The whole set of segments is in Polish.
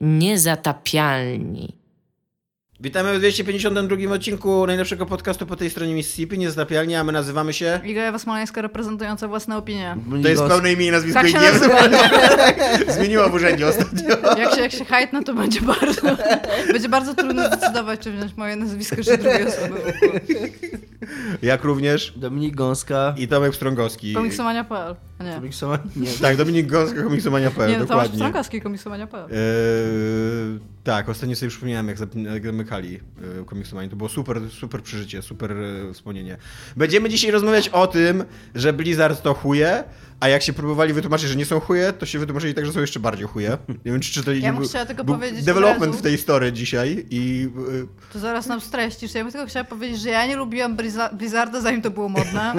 Niezatapialni. Witamy w 252 odcinku najlepszego podcastu po tej stronie Mississippi, Niezatapialnie, a my nazywamy się... Iga Ewa Smoleńska reprezentująca własne opinie. To jest pełne imię i nazwisko Tak się i nie nazywa. Zmieniła w urzędzie ostatnio. Jak się, jak się hajtna, to będzie bardzo, będzie bardzo trudno zdecydować, czy wziąć moje nazwisko, czy drugiej osoby. Jak również Dominik Gąska. i Tomek Strągowski. Komiksomania.pl. Nie. Komiksowanie? Nie. Tak, Dominik Gąska, komiksomania.pl, Nie, no to masz dokładnie. Strągowski komiksomania.pl. Eee, tak, ostatnio sobie przypomniałem, jak zamykali e, komiksomanię. To było super, super przeżycie, super e, wspomnienie. Będziemy dzisiaj rozmawiać o tym, że Blizzard to chuje, a jak się próbowali wytłumaczyć, że nie są chuje, to się wytłumaczyli tak, że są jeszcze bardziej chuje. Nie wiem, czy czytali... Ja bym był- chciała tylko był powiedzieć development w tej story dzisiaj i... e, To zaraz nam streścisz. Ja bym tylko chciała powiedzieć, że ja nie lubiłam Blizzarda, zanim to było modne.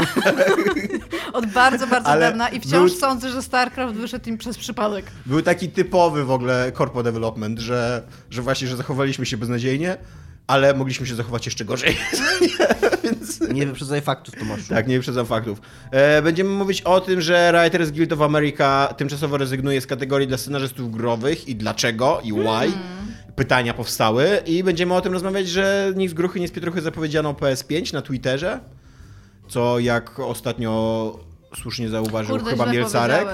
Od bardzo, bardzo Ale dawna i wciąż był- sądzę, że StarCraft wyszedł im przez przypadek. Był taki typowy w ogóle corpo development, że, że właśnie, że zachowaliśmy się beznadziejnie, ale mogliśmy się zachować jeszcze gorzej. Więc... Nie wyprzedzaj faktów, Tomaszu. Tak, nie wyprzedzam faktów. E, będziemy mówić o tym, że Writers Guild of America tymczasowo rezygnuje z kategorii dla scenarzystów growych i dlaczego i why. Pytania powstały i będziemy o tym rozmawiać, że nic z gruchy, nic z pietruchy zapowiedziano PS5 na Twitterze, co jak ostatnio słusznie zauważył Kurde, chyba Mielcarek.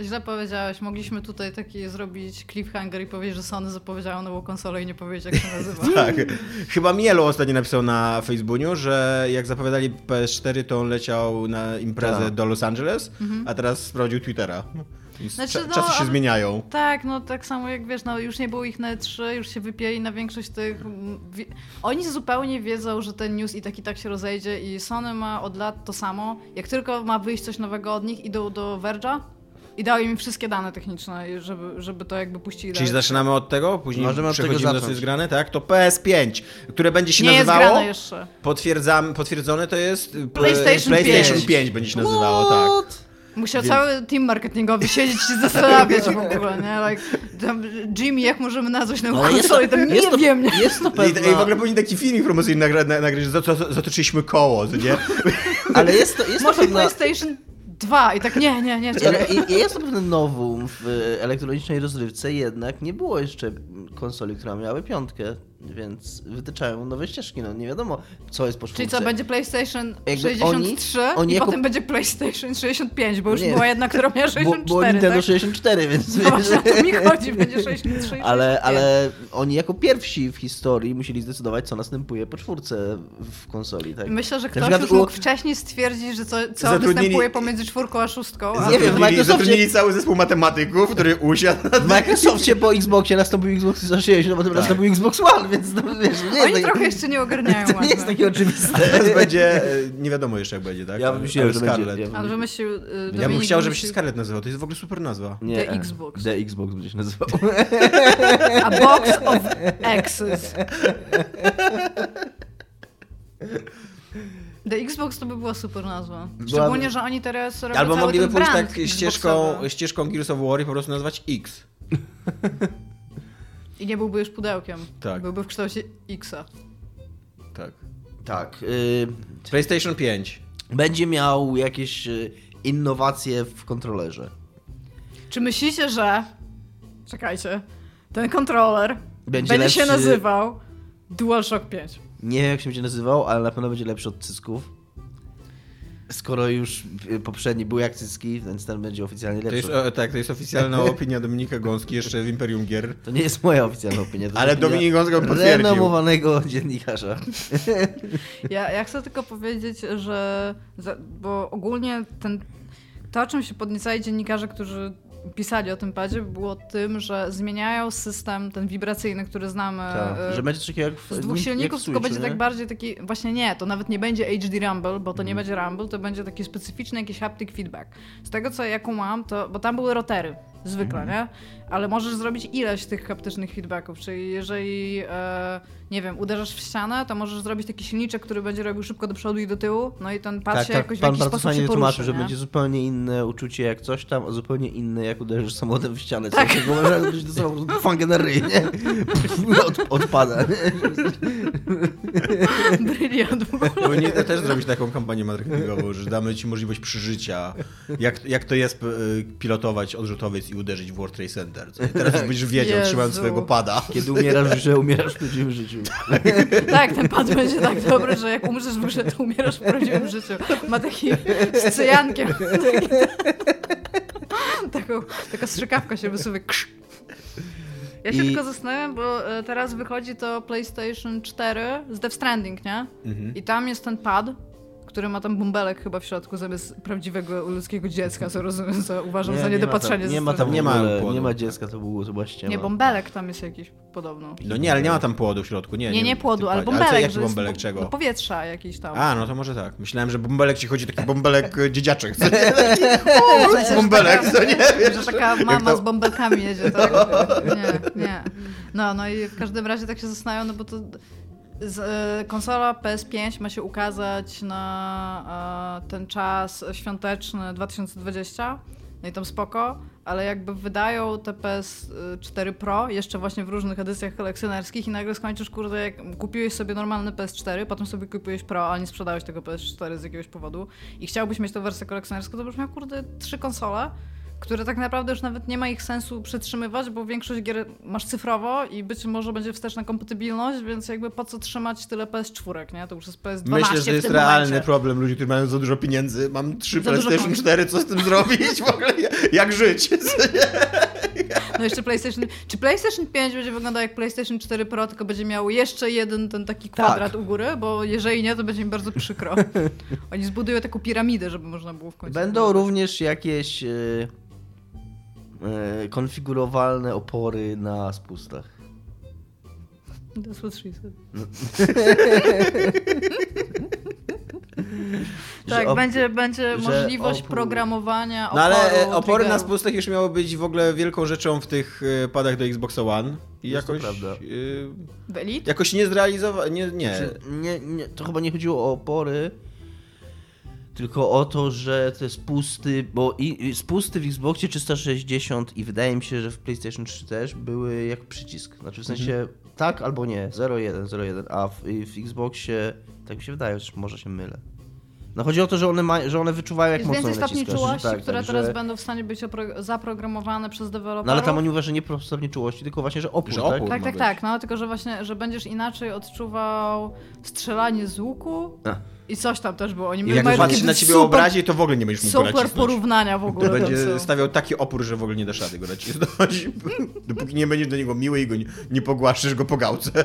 Źle powiedziałeś. Mogliśmy tutaj taki zrobić cliffhanger i powiedzieć, że Sony zapowiedziało nową konsolę i nie powiedzieć, jak się nazywa. Tak. Chyba Mielo ostatnio napisał na Facebooku, że jak zapowiadali PS4, to on leciał na imprezę Tak. do Los Angeles, a teraz sprawdził Twittera. Znaczy, no, czasy się zmieniają. Tak, no tak samo jak wiesz, no już nie było ich na E3, już się wypieli na większość tych... mm, Oni zupełnie wiedzą, że ten news i tak i tak się rozejdzie i Sony ma od lat to samo. Jak tylko ma wyjść coś nowego od nich, idą do Verge'a i dały im wszystkie dane techniczne, żeby, żeby to jakby puścili Czyli dalej. zaczynamy od tego, później Możemy od tego do co zacząć. jest grane, tak? To PS5, które będzie się Nie jest nazywało... grane jeszcze. Potwierdzam, potwierdzone to jest... e, PlayStation PlayStation 5. 5 będzie się nazywało, tak. Musiał Więc- cały team marketingowy siedzieć i zastanawiać w ogóle, nie? Like, Jimmy, jak możemy nazwać Ale jest konsolę? Tam nie jest to, wiem, nie? Jest to I, I w pewna, ogóle powinien taki filmik promocyjny nagrać, nagrać za- zatoczyliśmy koło, nie? ale jest to, jest to Może pewna... PlayStation 2 i tak nie, nie, nie. Ale i- jest to pewne nowum w e, elektronicznej rozrywce, jednak nie było jeszcze konsoli, która miałaby piątkę, więc wytyczają nowe ścieżki, no nie wiadomo, co jest po Czyli co, będzie PlayStation Jakby 63 oni- oni i jako- potem będzie PlayStation 65, bo już Nie. była jedna, która miała Bo, 64, było Nintendo tak? 64, więc... No właśnie o to mi chodzi, będzie 63 i Ale, 65. ale oni jako pierwsi w historii musieli zdecydować, co następuje po czwórce w konsoli, tak? Myślę, że ktoś już u- mógł wcześniej stwierdzić, że co, co Zatrudnili- występuje pomiędzy czwórką a szóstką. A... Nie wiem, w Zatrudnili- Microsoftie- Zatrudnili cały zespół matematyków, który usiadł na W Microsoftie po Xboxie nastąpił Xbox 360, a potem Tak. nastąpił Xbox One, więc no, wiesz, nie Oni trochę jeszcze nie ogarniają To nie jest takie oczywiste. Teraz będzie, e, nie wiadomo jeszcze jak będzie, tak? Ja wymyśliłem, że będzie. Scarlett. Ja wymyślił... Ja bym Dominik chciał, żeby się Scarlett nazywał, to jest w ogóle super nazwa. Nie, The e, Xbox. The Xbox będzie się nazywał. A box of X's. The Xbox to by była super nazwa. Szczególnie, że oni teraz robią Albo mogliby pójść tak ścieżką, Xboxowy. ścieżką Gears of War i po prostu nazwać X. I nie byłby już pudełkiem. Tak. Byłby w kształcie Xa. Tak. tak. Y, PlayStation 5. będzie miał jakieś y, innowacje w kontrolerze. Czy myślicie, że... Czekajcie. Ten kontroler Będzie będzie, się lepszy- nazywał DualShock 5. Nie wiem, jak się będzie nazywał, ale na pewno będzie lepszy od cysków. Skoro już y, poprzedni był jak cyski, więc ten będzie oficjalnie To lepszy. jest, e, tak, to jest oficjalna opinia Dominika Gąski jeszcze w Imperium Gier. To nie jest moja oficjalna opinia. To jest Ale opinia Dominik Gąska potwierdził. Renomowanego dziennikarza. Ja, ja chcę tylko powiedzieć, że... Za, bo ogólnie ten... To, o czym się podniecali dziennikarze, którzy pisali o tym padzie, było tym, że zmieniają system ten wibracyjny, który znamy Tak, e, że będzie takiego jak w z dwóch silników, w tylko będzie nie? tak bardziej taki, właśnie nie, to nawet nie będzie HD Rumble, bo to nie Mhm. będzie Rumble, to będzie taki specyficzny jakiś haptic feedback. Z tego co ja kumam, to, bo tam były rotery, zwykle, Mhm. nie? Ale możesz zrobić ileś tych haptycznych feedbacków, czyli jeżeli, e, nie wiem, uderzasz w ścianę, to możesz zrobić taki silniczek, który będzie robił szybko do przodu i do tyłu, no i ten pad Tak, się tak, jakoś w pan jakiś bardzo sposób się tłumaczył, poruszy, że będzie zupełnie inne uczucie jak coś tam, a zupełnie inne jak uderzysz samochodem w ścianę. Tak. Bo można być to samo fangę na ryj, nie? Od, odpada. Bryliant w ogóle. Powinni też zrobić taką kampanię marketingową, że damy ci możliwość przeżycia. Jak, jak to jest y, pilotować odrzutowiec i uderzyć w World Trade Center. Co? Teraz już będziesz wiedział, trzymając swojego pada. Kiedy umierasz w grze, umierasz w życiu. Tak, ten pad będzie tak dobry, że jak umrzesz w grze, to umierasz w prawdziwym życiu. Ma taki z cyjankiem. Taki, taką, taka strzykawka się wysuwa. Ja się I- tylko zastanawiam, bo e, teraz wychodzi to PlayStation 4 z Death Stranding, nie? Mhm. I tam jest ten pad, który ma tam bąbelek chyba w środku zamiast prawdziwego ludzkiego dziecka, co rozumiem, co uważam za nie ma niedopatrzenie tam, nie ma tam Nie nie ma nie ma dziecka, to było ściema. Nie, bąbelek tam jest jakiś podobno. No nie, ale nie ma tam płodu w środku. Nie, Nie, nie płodu, ale Ale co, bąbelek. jaki bąbelek czego? No powietrza jakiś tam. A, no to może tak. Myślałem, że bąbelek ci chodzi taki bąbelek e, dziedziaczek. Co nie? W sensie, że bąbelek, taka- co nie? Wiesz? Że taka mama to- z bąbelkami jedzie, tak? Nie, nie. No, no i w każdym razie tak się zastanawiam, no bo to z, e, konsola PS5 ma się ukazać na e, ten czas świąteczny 2020. No i tam spoko, ale jakby wydają te PS4 Pro jeszcze właśnie w różnych edycjach kolekcjonerskich i nagle skończysz, kurde, jak kupiłeś sobie normalny PS4, potem sobie kupiłeś Pro, ale nie sprzedałeś tego PS4 z jakiegoś powodu i chciałbyś mieć tę wersję kolekcjonerską, to byś miał, kurde, trzy konsole, które tak naprawdę już nawet nie ma ich sensu przetrzymywać, bo większość gier masz cyfrowo i być może będzie wsteczna kompatybilność, więc jakby po co trzymać tyle PS4, nie? To już jest PS12 Myślę, że to jest realny momencie. problem ludzi, którzy mają za dużo pieniędzy. Mam trzy Za dużo PlayStation pieniędzy. 4, co z tym zrobić? W ogóle jak żyć? No jeszcze PlayStation. Czy PlayStation 5 będzie wyglądał jak PlayStation 4 Pro, tylko będzie miał jeszcze jeden ten taki kwadrat u góry? Bo jeżeli nie, to będzie mi bardzo przykro. Oni zbudują taką piramidę, żeby można było w końcu. Będą również jakieś e, konfigurowalne opory na spustach. That's what she said. Że Tak, op- będzie, będzie możliwość opór- programowania No ale oporu, e, opory na triggeru. spustach już miały być w ogóle wielką rzeczą w tych e, padach do Xbox One. I Jest to jakoś, prawda. e, Elite? jakoś nie zrealizowano. Nie, nie. Znaczy, nie, nie, to chyba nie chodziło o opory, tylko o to, że te spusty, bo i, i spusty w Xboxie 360 i wydaje mi się, że w PlayStation 3 też były jak przycisk. Znaczy w sensie Mhm. tak albo nie, 0-1, 0-1, a w, w Xboxie, tak mi się wydaje, chociaż może się mylę. No chodzi o to, że one, ma, że one wyczuwają jak Jest mocno więcej stopni czułości, że tak, które tak, teraz że... będą w stanie być opro- zaprogramowane przez deweloperów. No ale tam oni mówią, że nie po stopniu czułości, tylko właśnie, że opór, Że tak? opór. Tak, tak, być. tak, no tylko, że właśnie, że będziesz inaczej odczuwał strzelanie z łuku A. i coś tam też było. Oni I jak na ciebie super, obrazie, to w ogóle nie będziesz mógł super nacisnąć. porównania w To ogóle. tam będzie stawiał taki opór, że w ogóle nie dasz rady go nacisnąć. Dopóki nie będziesz do niego miły i go nie, nie pogłaszczysz go po gałce.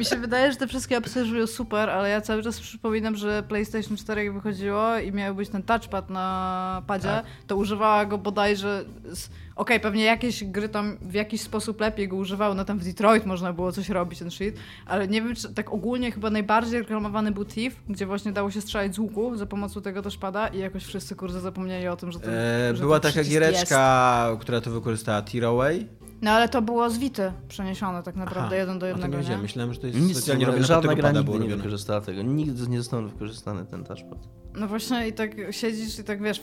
Mi się wydaje, że te wszystkie opcje żyją super, ale ja cały czas przypominam, że PlayStation 4 jak wychodziło i miał być ten touchpad na padzie, Tak. to używała go bodajże... Z... Okej, pewnie jakieś gry tam w jakiś sposób lepiej go używały, no tam w Detroit można było coś robić, ten shit, ale nie wiem, czy tak ogólnie chyba najbardziej reklamowany był Thief, gdzie właśnie dało się strzelać z łuku za pomocą tego touchpada i jakoś wszyscy kurde zapomnieli o tym, że ten, E, że była taka giereczka, która to wykorzystała, Tearaway. No ale to było z Vity przeniesione tak naprawdę, jeden do jednego, nie nie? Myślałem, że to jest Nic, specjalnie robione żadna gra nigdy było nie wykorzystała tego. Nigdy nie został wykorzystany ten touchpad. No właśnie i tak siedzisz i tak wiesz,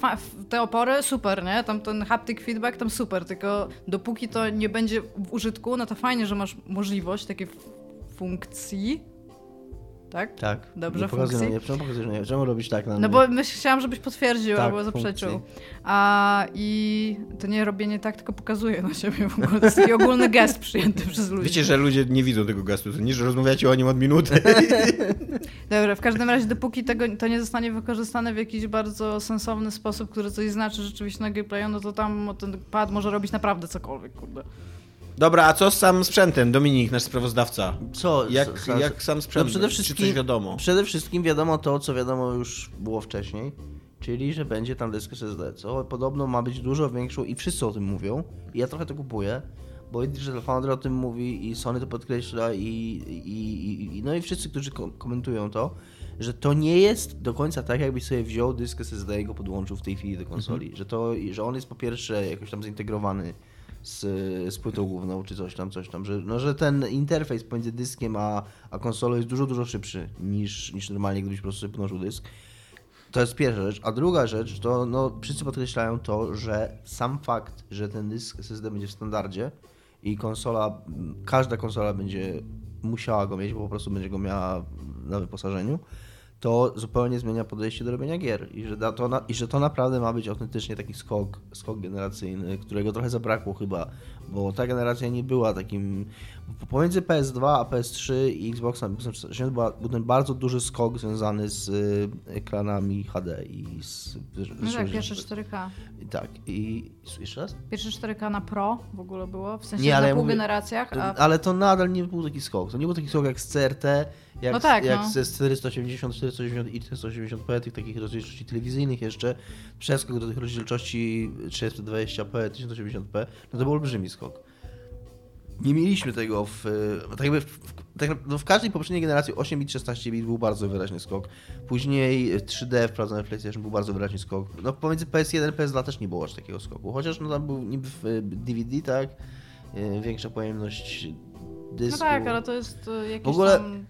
te opory super, nie? Tam ten haptic feedback tam super, tylko dopóki to nie będzie w użytku, no to fajnie, że masz możliwość takiej funkcji, tak? Tak. Dobrze, nie pokazuj funkcji? na mnie. Czemu pokazujesz na mnie? Czemu robić tak na mnie? No bo myśl, chciałam, żebyś potwierdził Tak, albo zaprzeczył. funkcji. A i to nie robienie tak, tylko pokazuje na siebie w ogóle. To jest taki ogólny gest przyjęty przez ludzi. Wiecie, że ludzie nie widzą tego gestu, to nie, że rozmawiacie o nim od minuty. Dobra, w każdym razie dopóki tego, to nie zostanie wykorzystane w jakiś bardzo sensowny sposób, który coś znaczy rzeczywiście na gameplayu, no to tam ten pad może robić naprawdę cokolwiek, kurde. Dobra, a co z samym sprzętem? Dominik, nasz sprawozdawca. Co? Jak, jak sam sprzęt? No przede Czy wszystkim, coś wiadomo? Przede wszystkim wiadomo to, co wiadomo już było wcześniej, czyli że będzie tam dysk SSD, co podobno ma być dużo większą i wszyscy o tym mówią. I ja trochę to kupuję, bo i Digital Foundry o tym mówi i Sony to podkreśla i, i, i, no i wszyscy, którzy ko- komentują to, że to nie jest do końca tak, jakbyś sobie wziął dysk SSD i go podłączył w tej chwili do konsoli. Że, to, że on jest po pierwsze jakoś tam zintegrowany z, z płytą główną, czy coś tam, coś tam, że, no, że ten interfejs pomiędzy dyskiem a, a konsolą jest dużo, dużo szybszy niż, niż normalnie, gdybyś po prostu sobie dysk. To jest pierwsza rzecz. A druga rzecz to no, wszyscy podkreślają to, że sam fakt, że ten dysk SSD będzie w standardzie i konsola, każda konsola będzie musiała go mieć, bo po prostu będzie go miała na wyposażeniu, to zupełnie zmienia podejście do robienia gier i że, to, na, i że to naprawdę ma być autentycznie taki skok, skok generacyjny, którego trochę zabrakło chyba, bo ta generacja nie była takim... Pomiędzy PS2 a PS3 i Xboxem 360 był ten bardzo duży skok związany z y, ekranami HD i z... No tak, pierwsze 4K. Tak, i jeszcze raz? Pierwsze 4K na Pro w ogóle było, w sensie Nie, ale na ja pół mówię- generacjach, a Ale to nadal nie był taki skok. To nie był taki skok jak z CRT, jak, No tak, jak no. ze 480, 480 i 480p, tych takich rozdzielczości telewizyjnych jeszcze, przeskok do tych rozdzielczości 420p, 1080p, no to był olbrzymi skok. Nie mieliśmy tego w. Tak jakby w, tak, no w każdej poprzedniej generacji 8 bit 16 bit był bardzo wyraźny skok. Później 3D wprowadzony w PlayStation był bardzo wyraźny skok. No pomiędzy PS1 i PS2 też nie było aż takiego skoku. Chociaż no tam był niby w DVD, tak? Y, Większa pojemność no dysku. tak, ale to jest y, jakieś W ogóle- tam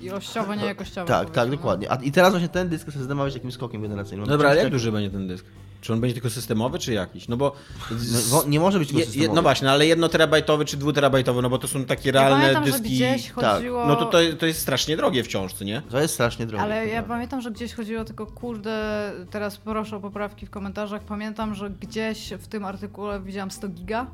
ilościowo, nie jakościowo. Tak, tak, no. dokładnie. A, I teraz właśnie ten dysk ma być takim skokiem generacyjnym. No dobra, ale jak Tak- duży będzie ten dysk? Czy on będzie tylko systemowy, czy jakiś? No bo... No, wo- nie może być tylko Je, je, systemowy. no właśnie, no ale jednoterabajtowy czy dwuterabajtowy, no bo to są takie Ja realne pamiętam, że dyski. gdzieś tak. chodziło... No to, to to jest strasznie drogie wciąż, co nie? To jest strasznie drogie. Ale ja pamiętam, że gdzieś chodziło tylko, kurde, teraz proszę o poprawki w komentarzach. Pamiętam, że gdzieś w tym artykule widziałam 100 giga.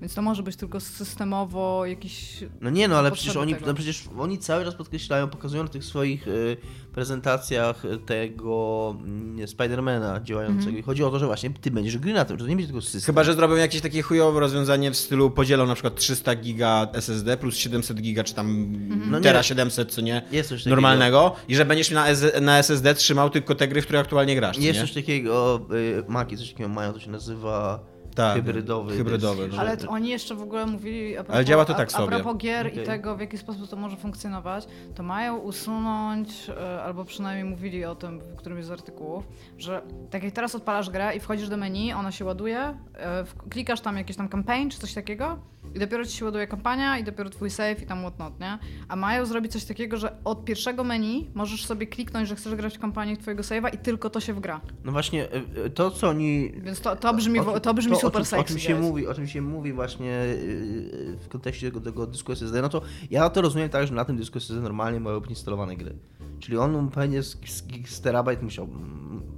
Więc to może być tylko systemowo jakiś. No nie, no ale przecież oni, no przecież oni cały czas podkreślają, pokazują na tych swoich y, prezentacjach y, tego y, Spidermana działającego. Mhm. I chodzi o to, że właśnie ty będziesz gry na tym, że to nie będzie tylko system. Chyba, że zrobią jakieś takie chujowe rozwiązanie w stylu podzielą na przykład 300 giga SSD plus 700 giga, czy tam Mhm. No nie. tera 700, co nie? Jest coś takiego. Normalnego. I że będziesz na, S- na SSD trzymał tylko te gry, w które aktualnie grasz, Jest nie? coś takiego, y, Maki coś takiego mają, to się nazywa Tak, hybrydowy. hybrydowy, że- Ale to oni jeszcze w ogóle mówili. A propos, Ale działa to tak a, sobie. A propos gier Okej. i tego, w jaki sposób to może funkcjonować, to mają usunąć, e, albo przynajmniej mówili o tym w którymś z artykułów, że tak jak teraz odpalasz grę i wchodzisz do menu, ona się ładuje, e, klikasz tam jakieś tam campaign czy coś takiego i dopiero ci się ładuje kampania i dopiero twój save i tam whatnot, nie? A mają zrobić coś takiego, że od pierwszego menu możesz sobie kliknąć, że chcesz grać w kampanię twojego save'a i tylko to się wgra. No właśnie, y, y, to co oni Więc to, to brzmi, O to brzmi o super czym, sexy. o czym się guys. mówi, o czym się mówi właśnie yy, w kontekście tego, tego dysku SSD, no to ja to rozumiem tak, że na tym dysku SSD normalnie mają być instalowane gry. Czyli on pewnie z, z, z terabajt musiał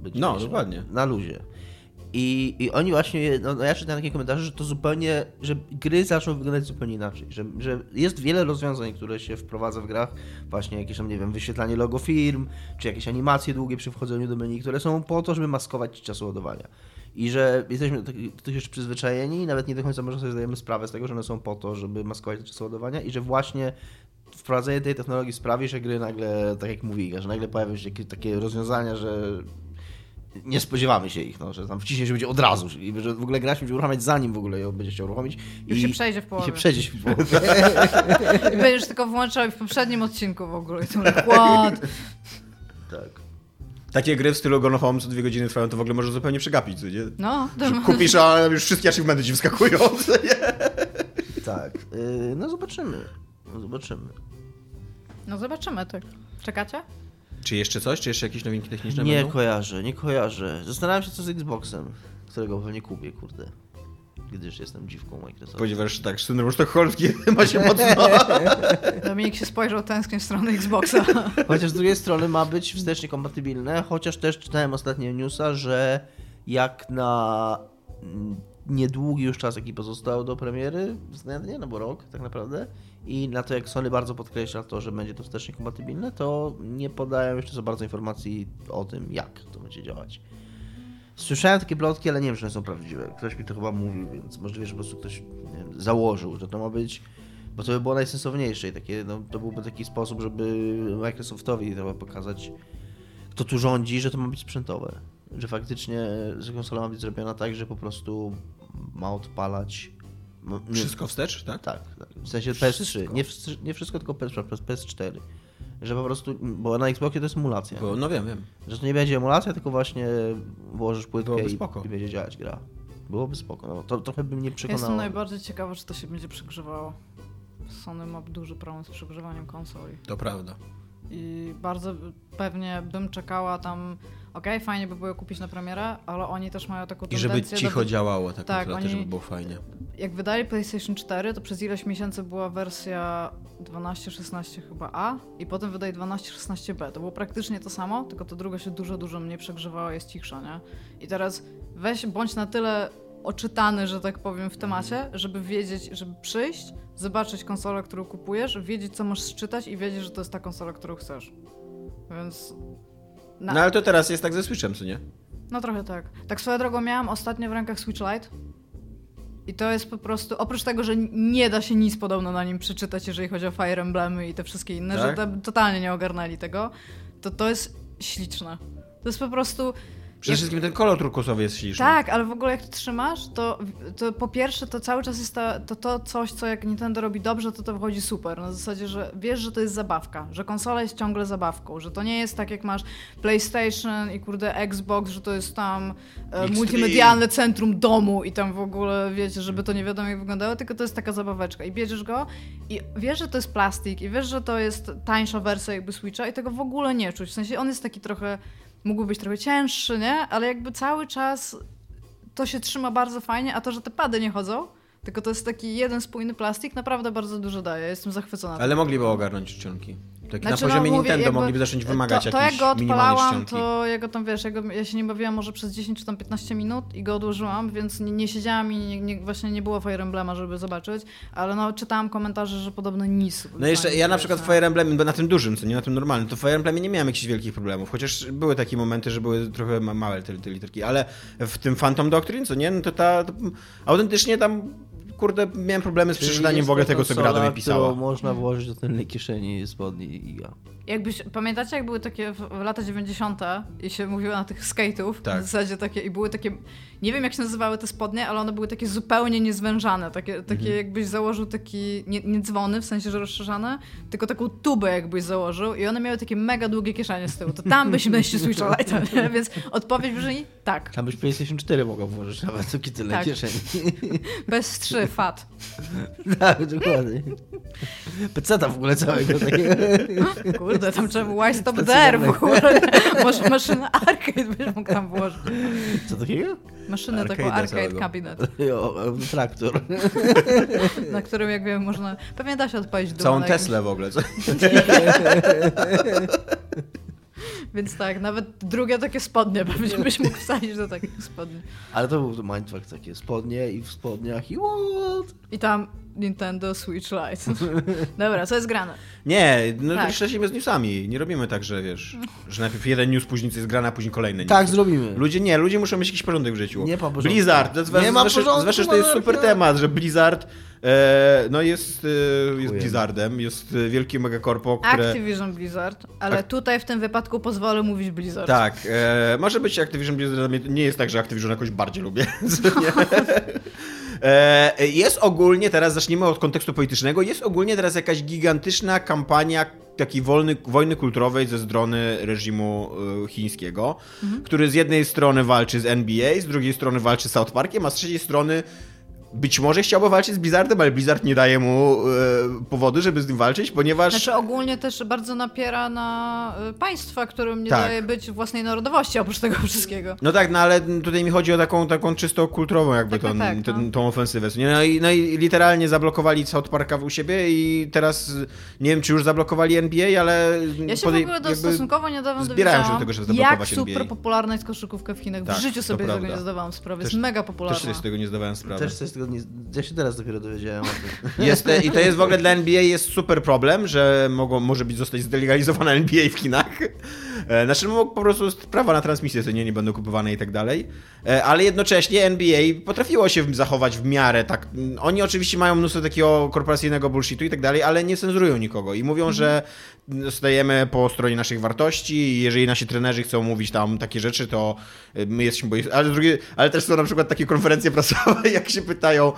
być. No, wiesz, dokładnie. Na luzie. I, I oni właśnie, no, no ja czytałem takie komentarze, że to zupełnie, że gry zaczną wyglądać zupełnie inaczej, że, że jest wiele rozwiązań, które się wprowadza w grach, właśnie jakieś tam, nie wiem, wyświetlanie logo firm, czy jakieś animacje długie przy wchodzeniu do menu, które są po to, żeby maskować czas ładowania. I że jesteśmy do do tych już przyzwyczajeni i nawet nie do końca może sobie zdajemy sprawę z tego, że one są po to, żeby maskować czas ładowania i że właśnie wprowadzenie tej technologii sprawi, że gry nagle, tak jak mówi że nagle pojawią się takie rozwiązania, że nie spodziewamy się ich, no, że tam wciśniesz będzie od razu i że w ogóle gra się będzie uruchamiać zanim w ogóle ją będzie chciał uruchomić. Już i, się przejdzie w I połowie. się przejdzie w połowie. I będziesz tylko włączał w poprzednim odcinku w ogóle. I to mówię, what? tak. Takie gry w stylu Gone Home co dwie godziny trwają, to w ogóle możesz zupełnie przegapić, co nie? No, to Że kupisz, a już wszystkie achievementy ci wskakują? Tak. Yy, no zobaczymy. No zobaczymy. no zobaczymy, tak. Czekacie? Czy jeszcze coś? Czy jeszcze jakieś nowinki techniczne Nie będą? kojarzę, nie kojarzę. Zastanawiam się co z Xboxem, którego pewnie kupię, kurde. Gdyż jestem dziwką Microsoftu. Ponieważ że tak, syndrom sztokholmski ma się mocno... Dominik się spojrzał tęsknie w stronę Xboxa. Chociaż z drugiej strony ma być wstecznie kompatybilne, chociaż też czytałem ostatnio newsa, że jak na niedługi już czas, jaki pozostał do premiery, względnie, no bo rok tak naprawdę, i na to jak Sony bardzo podkreśla to, że będzie to wstecznie kompatybilne, to nie podają jeszcze za bardzo informacji o tym, jak to będzie działać. Słyszałem takie plotki, ale nie wiem, czy one są prawdziwe. Ktoś mi to chyba mówił, więc możliwe, że po prostu ktoś wiem, założył, że to ma być bo to by było najsensowniejsze i takie, no, to byłby taki sposób, żeby Microsoftowi trochę pokazać, kto tu rządzi, że to ma być sprzętowe. Że faktycznie, konsola ma być zrobiona tak, że po prostu ma odpalać... no, nie- Wszystko wstecz, tak? Tak, tak. w sensie PS3. Nie, nie wszystko, tylko PS, PS4. Że po prostu, bo na Xboxie to jest emulacja. Bo, no wiem, wiem. Że to nie będzie emulacja, tylko właśnie włożysz płytkę i, i będzie działać gra. Byłoby spoko. No, to trochę by mnie przekonało. Jestem najbardziej ciekawa, czy to się będzie przegrzewało. Sony ma duży problem z przegrzewaniem konsoli. To prawda. I bardzo pewnie bym czekała tam okej, fajnie by było kupić na premierę, ale oni też mają taką I tendencję... żeby cicho do... działało tak, Tak, naprawdę, oni- żeby było fajnie. Jak wydali PlayStation 4, to przez ileś miesięcy była wersja 12-16 chyba A i potem wydali 12-16B. To było praktycznie to samo, tylko to druga się dużo, dużo mniej przegrzewała, jest cichsza, nie? I teraz weź, bądź na tyle oczytany, że tak powiem, w temacie, żeby wiedzieć, żeby przyjść, zobaczyć konsolę, którą kupujesz, wiedzieć, co możesz czytać i wiedzieć, że to jest ta konsola, którą chcesz. Więc... Na... No ale to teraz jest tak ze Switchem, co nie? No trochę tak. Tak swoją drogą miałam ostatnio w rękach Switch Lite. I to jest po prostu, oprócz tego, że nie da się nic podobno na nim przeczytać, jeżeli chodzi o Fire Emblemy i te wszystkie inne, Tak? że to, totalnie nie ogarnęli tego, to to jest śliczne. To jest po prostu... Przede wszystkim ten kolor turkusowy jest śliczny. tak, ale w ogóle jak to trzymasz, to, to po pierwsze to cały czas jest ta, to, to coś, co jak Nintendo robi dobrze, to to wychodzi super. Na zasadzie, że wiesz, że to jest zabawka, że konsola jest ciągle zabawką, że to nie jest tak jak masz PlayStation i kurde Xbox, że to jest tam e, X3. multimedialne centrum domu i tam w ogóle wiecie, żeby to nie wiadomo jak wyglądało, tylko to jest taka zabaweczka i bierzesz go i wiesz, że to jest plastik i wiesz, że to jest tańsza wersja jakby Switcha i tego w ogóle nie czuć. W sensie on jest taki trochę mógłby być trochę cięższy, nie? Ale jakby cały czas to się trzyma bardzo fajnie, a to, że te pady nie chodzą, tylko to jest taki jeden spójny plastik, naprawdę bardzo dużo daje. Jestem zachwycona. Ale mogliby ogarnąć czcionki. Tak Znaczy, na poziomie no, mówię, Nintendo mogliby zacząć wymagać to, to jak jakichś go minimalnych odpalałam, to ja go tam, wiesz, ja, go, ja się nie bawiłam może przez 10 czy tam 15 minut i go odłożyłam, więc nie, nie siedziałam i nie, nie, właśnie nie było Fire Emblema, żeby zobaczyć, ale no czytałam komentarze, że podobno nic. No jeszcze, ja na przykład w Fire Emblemie, bo na tym dużym, co nie na tym normalnym, to w Fire Emblemie nie miałem jakichś wielkich problemów, chociaż były takie momenty, że były trochę ma- małe te, te literki, ale w tym Phantom Doctrine, co nie, no to ta, to, autentycznie tam, kurde, miałem problemy z przeczytaniem w ogóle tego, co gra do mnie pisała. można włożyć do tylnej kieszeni spodni i ja. Jakbyś, pamiętacie, jak były takie w, w lata 90. i się mówiło na tych skate'ów? Tak. W zasadzie takie, i były takie, nie wiem jak się nazywały te spodnie, ale one były takie zupełnie niezwężane, takie, takie Mhm. jakbyś założył taki, nie, nie dzwony, w sensie, że rozszerzane, tylko taką tubę jakbyś założył i one miały takie mega długie kieszenie z tyłu, to tam byś mieścił Switcha Lite'a, nie? więc odpowiedź brzmi tak, Tam byś PlayStation 4 mogła włożyć nawet do tylnej Tak. kieszeni. bez 3, fat. tak, dokładnie. Peceta w ogóle całego takiego. Kurde, tam trzeba było stop there w ogóle. Może maszynę arcade byś mógł tam włożyć. Co takiego? Maszynę taką Arcade'a arcade całego. cabinet. Jo, traktor. na którym, jak wiem, można. Pewnie da się odpalić dumę Całą Teslę w ogóle, co? Więc tak, nawet drugie takie spodnie pewnie byś mógł wsadzić do takich spodni. Ale to był mindfuck takie spodnie i w spodniach i what? I tam Nintendo Switch Lite. Dobra, co jest grane? Nie, no Tak. śledzimy z newsami. Nie robimy tak, że wiesz, że najpierw jeden news, później coś jest grane, a później kolejny news. Tak, zrobimy. Ludzie nie, ludzie muszą mieć jakiś porządek w życiu. Nie ma porządku. Blizzard, to jest, Nie ma porządku, zwłaszcza, że to jest super temat, że Blizzard no jest, e, jest. Blizzardem, jest e, wielkim megakorpo, które... Activision Blizzard, ale Ak- tutaj w tym wypadku pozwolę mówić Blizzard. Tak, e, może być Activision Blizzard, nie jest tak, że Activision jakoś bardziej lubię. E, jest ogólnie, teraz zacznijmy od kontekstu politycznego, jest ogólnie teraz jakaś gigantyczna kampania takiej wolny, wojny kulturowej ze strony reżimu e, chińskiego, który z jednej strony walczy z NBA, z drugiej strony walczy z South Parkiem, a z trzeciej strony być może chciałby walczyć z Blizzardem, ale Blizzard nie daje mu e, powodu, żeby z nim walczyć, ponieważ... Znaczy ogólnie też bardzo napiera na y, państwa, którym nie Tak. daje być własnej narodowości oprócz tego wszystkiego. No tak, no ale tutaj mi chodzi o taką, taką czysto kulturową jakby Tak, tą, tak, tak, ten, no. tą ofensywę. No i, no i literalnie zablokowali South Parka u siebie i teraz nie wiem, czy już zablokowali NBA, ale Ja się podej- w ogóle do, jakby stosunkowo niedawno zbierają się do tego, żeby jak zablokować super NBA. popularna jest koszykówka w Chinach. Tak, w życiu to sobie z tego prawda. nie zdawałam sprawy. Też- jest mega Też popularna. sobie z tego nie zdawałem sprawy. Też nie... Ja się teraz dopiero dowiedziałem o tym. Jest, I to jest w ogóle dla NBA jest super problem, że mogą, może być zostać zdelegalizowana NBA w Chinach. E, Znaczy no, po prostu prawa na transmisję co nie, nie będą kupowane i tak dalej. E, Ale jednocześnie NBA potrafiło się zachować w miarę tak. mm, Oni oczywiście mają mnóstwo takiego korporacyjnego bullshitu i tak dalej, ale nie cenzurują nikogo i mówią, że stajemy po stronie naszych wartości i jeżeli nasi trenerzy chcą mówić tam takie rzeczy, to e, my jesteśmy. Ale, z drugiej- ale też są na przykład takie konferencje prasowe, jak się pytają,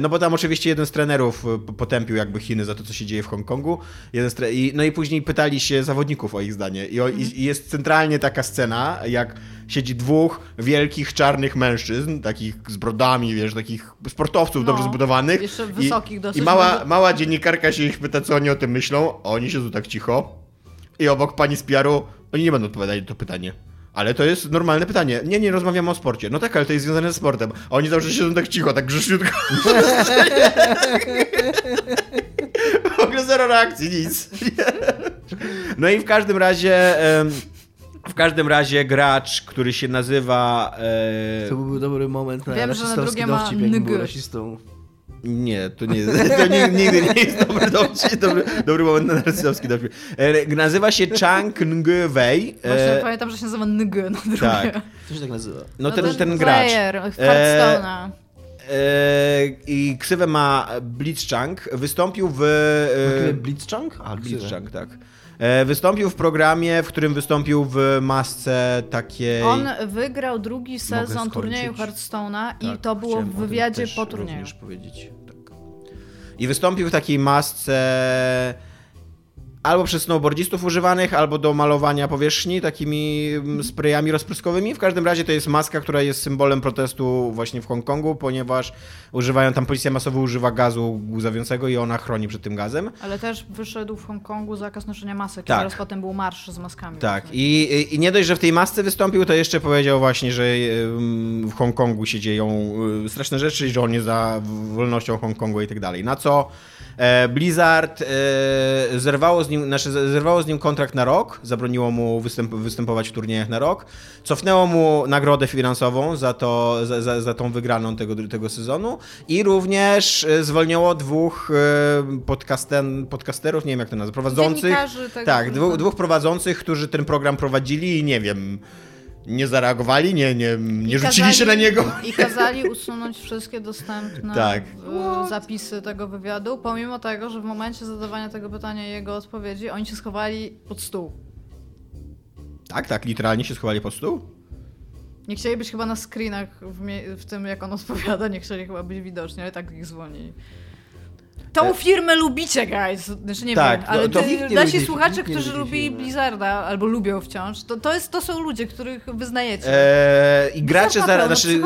no bo tam oczywiście jeden z trenerów e, potępił jakby Chiny za to, co się dzieje w Hongkongu. Jeden z tre- i, no i później pytali się zawodników o ich zdanie. I, o, i, i jest centralnie taka scena, jak siedzi dwóch wielkich czarnych mężczyzn, takich z brodami, wiesz, takich sportowców No, dobrze zbudowanych. jeszcze I- wysokich dosyć, I mała, mała dziennikarka się ich pyta, co oni o tym myślą, oni siedzą tak cicho. I obok pani z PR-u, oni nie będą odpowiadali na to pytanie. Ale to jest normalne pytanie. Nie, nie rozmawiamy o sporcie. No tak, ale to jest związane ze sportem. A oni zawsze siedzą tak cicho, tak grzeszniutko. w ogóle zero reakcji, nic. no i w każdym razie... w każdym razie gracz, który się nazywa... e, To byłby dobry moment na Wiem, że na drugie ma dowcip, był rasistą. Nie, to nie to ni- nigdy nie jest dobry dowcip, dobry, dobry moment na rasistowski dowcip. E, nazywa się Chang Ng Wei. Właśnie E, pamiętam, że się nazywa NG na drugie. tak. To się tak nazywa. No ten, to ten gracz. Player, E, Hearthstone'a. e, I ksywę ma Blitzchung. Wystąpił w... E... E, Blitzchung? A, Blitzchung, tak. E, wystąpił w programie, w którym wystąpił w masce takiej... On wygrał drugi sezon turnieju Hearthstone'a i Tak, to było w wywiadzie po turnieju. powiedzieć. Tak. I wystąpił w takiej masce albo przez snowboardzistów używanych, albo do malowania powierzchni takimi mm, sprayami rozpryskowymi. W każdym razie to jest maska, która jest symbolem protestu właśnie w Hongkongu, ponieważ używają tam policja masowo używa gazu łzawiącego i ona chroni przed tym gazem. Ale też wyszedł w Hongkongu zakaz noszenia masek. Tak. Zaraz potem był marsz z maskami. Tak, i, i- nie dość, że w tej masce wystąpił, to jeszcze powiedział właśnie, że ym, w Hongkongu się dzieją y, straszne rzeczy i że on jest za wolnością Hongkongu i tak dalej. Na co Blizzard e, zerwało, z nim, znaczy zerwało z nim kontrakt na rok, zabroniło mu występ, występować w turniejach na rok, cofnęło mu nagrodę finansową za, to, za, za, za tą wygraną tego, tego sezonu. I również e, zwolniło dwóch e, podcasten, podcasterów, nie wiem jak to nazwać, prowadzących. Tak, dwóch, dwóch prowadzących, którzy ten program prowadzili i nie wiem, nie zareagowali, nie, nie, nie I rzucili kazali- się na niego. I kazali usunąć wszystkie dostępne Tak. e, zapisy tego wywiadu, pomimo tego, że w momencie zadawania tego pytania i jego odpowiedzi oni się schowali pod stół. Tak, tak, literalnie się schowali pod stół. Nie chcieli być chyba na screenach w, w tym, jak on odpowiada, nie chcieli chyba być widoczni, ale tak ich zwolnili. Tą E- firmę lubicie, guys! Znaczy nie Tak, wiem, ale to- to ty, nasi lubi- słuchacze, którzy lubili. Blizzarda albo lubią wciąż, to, to, jest, to są ludzie, których wyznajecie. Eee, I gracze, ma zare- znaczy,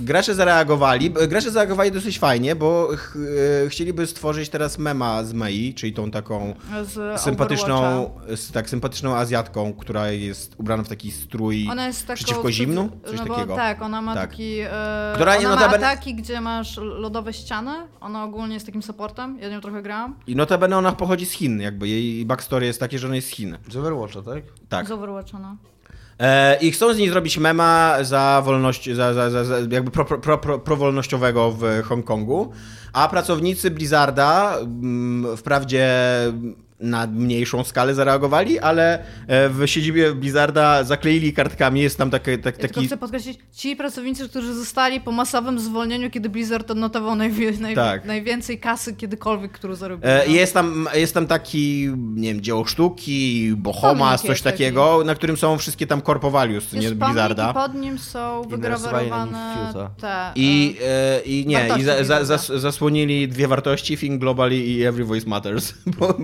gracze zareagowali. Gracze zareagowali dosyć fajnie, bo ch- e, chcieliby stworzyć teraz mema z Mei, czyli tą taką Z sympatyczną, z, tak, sympatyczną Azjatką, która jest ubrana w taki strój. Ona jest taką... Przeciwko zimnu? Coś no takiego. Tak, ona ma Tak. taki... E, Która nie ona ma notabene- ataki, gdzie masz lodowe ściany. Ona ogólnie jest takim supportem. Ja nią trochę grałam. I notabene ona pochodzi z Chin, jakby jej backstory jest takie, że ona jest z Chin. Z Overwatcha, tak? Tak. Z Overwatcha, no. E, I chcą z niej zrobić mema za wolność, za, za, za, za jakby pro, pro, pro, pro, prowolnościowego w Hongkongu, a pracownicy Blizzarda mm, wprawdzie na mniejszą skalę zareagowali, ale e, w siedzibie Blizzarda zakleili kartkami, jest tam taki, tak, Ja tylko taki chcę podkreślić, ci pracownicy, którzy zostali po masowym zwolnieniu, kiedy Blizzard odnotował najwie, naj, Tak. najwięcej kasy kiedykolwiek, którą zarobił. E. Jest tam, jest tam taki, nie wiem, dzieło sztuki, Bohomas, Pomnik coś jest takiego, na którym są wszystkie tam core values, nie, Blizzarda. i pod nim są wygrawerowane te... I, e, e, I nie, i za, za, zasłonili dwie wartości, Think Globally i Every Voice Matters. Bo,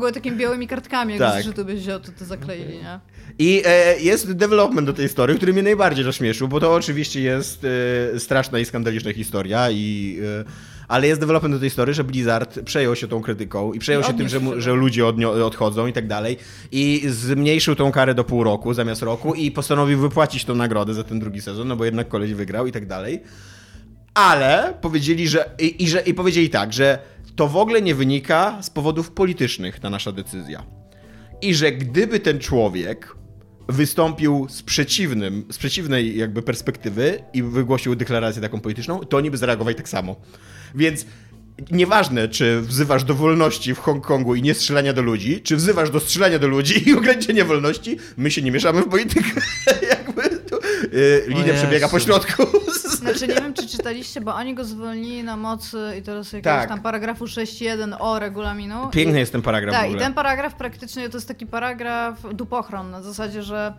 ogóle takimi białymi kartkami, jak Tak. byś wziął, to to zakleili, nie? I e, jest development do tej historii, który mnie najbardziej rozśmieszył, bo to oczywiście jest e, straszna i skandaliczna historia, i, e, ale jest development do tej historii, że Blizzard przejął się tą krytyką i przejął I się tym, że, mu, że ludzie odnio- odchodzą i tak dalej. I zmniejszył tą karę do pół roku zamiast roku i postanowił wypłacić tą nagrodę za ten drugi sezon, no bo jednak koleś wygrał i tak dalej. Ale powiedzieli, że i, i, że i powiedzieli tak, że to w ogóle nie wynika z powodów politycznych ta nasza decyzja. I że gdyby ten człowiek wystąpił z przeciwnym, z przeciwnej jakby perspektywy i wygłosił deklarację taką polityczną, to oni by zareagowali tak samo. Więc nieważne, czy wzywasz do wolności w Hongkongu i nie strzelania do ludzi, czy wzywasz do strzelania do ludzi i ograniczenia wolności, my się nie mieszamy w politykę. jakby y, linia przebiega po środku. Znaczy nie wiem, czy czytaliście, bo oni go zwolnili na mocy i teraz jakiegoś Tak. tam paragrafu 6.1 o regulaminu. Piękny I, jest ten paragraf Tak, i ten paragraf praktycznie to jest taki paragraf dupochron, na zasadzie, że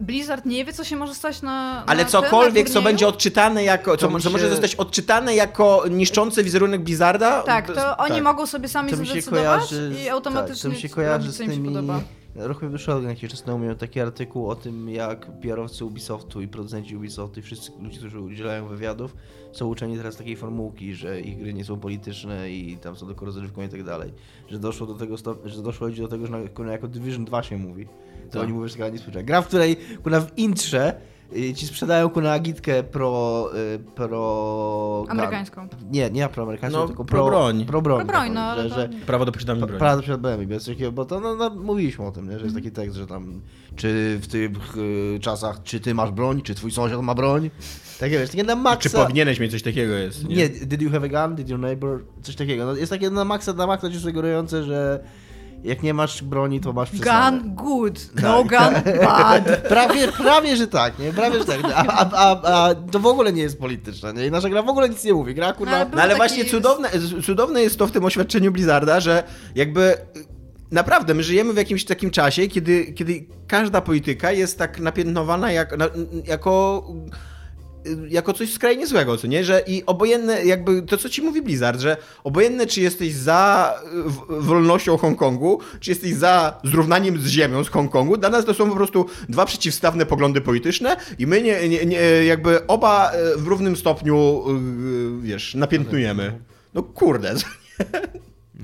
Blizzard nie wie, co się może stać na. Ale na cokolwiek, tym, na co będzie odczytane jako, co, To mi co może się- zostać odczytane jako niszczący wizerunek Blizzarda. Tak, to oni tak. mogą sobie sami To się zdecydować kojarzy, i automatycznie tak, to mi się kojarzy robić, z co im się tymi podoba. Rok wyszedł jakiś czas temu miał taki artykuł o tym, jak PR-owcy Ubisoftu i producenci Ubisoftu i wszyscy ludzie, którzy udzielają wywiadów, są uczeni teraz takiej formułki, że ich gry nie są polityczne i tam są tylko rozrywką i tak dalej. Że doszło do tego, że doszło ludzi do tego, że na, jako Division 2 się mówi. To Tak. oni mówią, że taka niespójrzna. Gra, w której kurna, w intrze ci sprzedają kurna agitkę pro... Y, pro Amerykańską. Nie, nie proamerykańską, No, tylko pro pro, broń. Pro broń, Pro broń, no, ale że, to- że Prawo do posiadania broni. Prawda przed BM, bez takiego, bo to no, no, mówiliśmy o tym, nie? że jest taki tekst, że tam czy w tych y, czasach, czy ty masz broń, czy twój sąsiad ma broń. Takie wiesz, takie na maksa. Czy powinieneś mieć coś takiego jest? Nie, did you have a gun? Did your neighbor? Coś takiego. No, jest takie na maksa, na maksa ci sugerujące, że jak nie masz broni, to masz przesadzę. Gun good, no gun bad. Prawie, prawie, że tak, nie? Prawie, że tak. A, a, a, a to w ogóle nie jest polityczne, nie? I nasza gra w ogóle nic nie mówi. Gra, kurwa... No, No ale taki- właśnie cudowne, cudowne jest to w tym oświadczeniu Blizzarda, że jakby naprawdę my żyjemy w jakimś takim czasie, kiedy, kiedy każda polityka jest tak napiętnowana jak, na, jako jako coś skrajnie złego, co nie? Że i obojętne, jakby to, co ci mówi Blizzard, że obojętne, czy jesteś za w- wolnością Hongkongu, czy jesteś za zrównaniem z ziemią z Hongkongu, dla nas to są po prostu dwa przeciwstawne poglądy polityczne i my nie, nie, nie jakby oba y, w równym stopniu, y, wiesz, napiętnujemy. No kurde.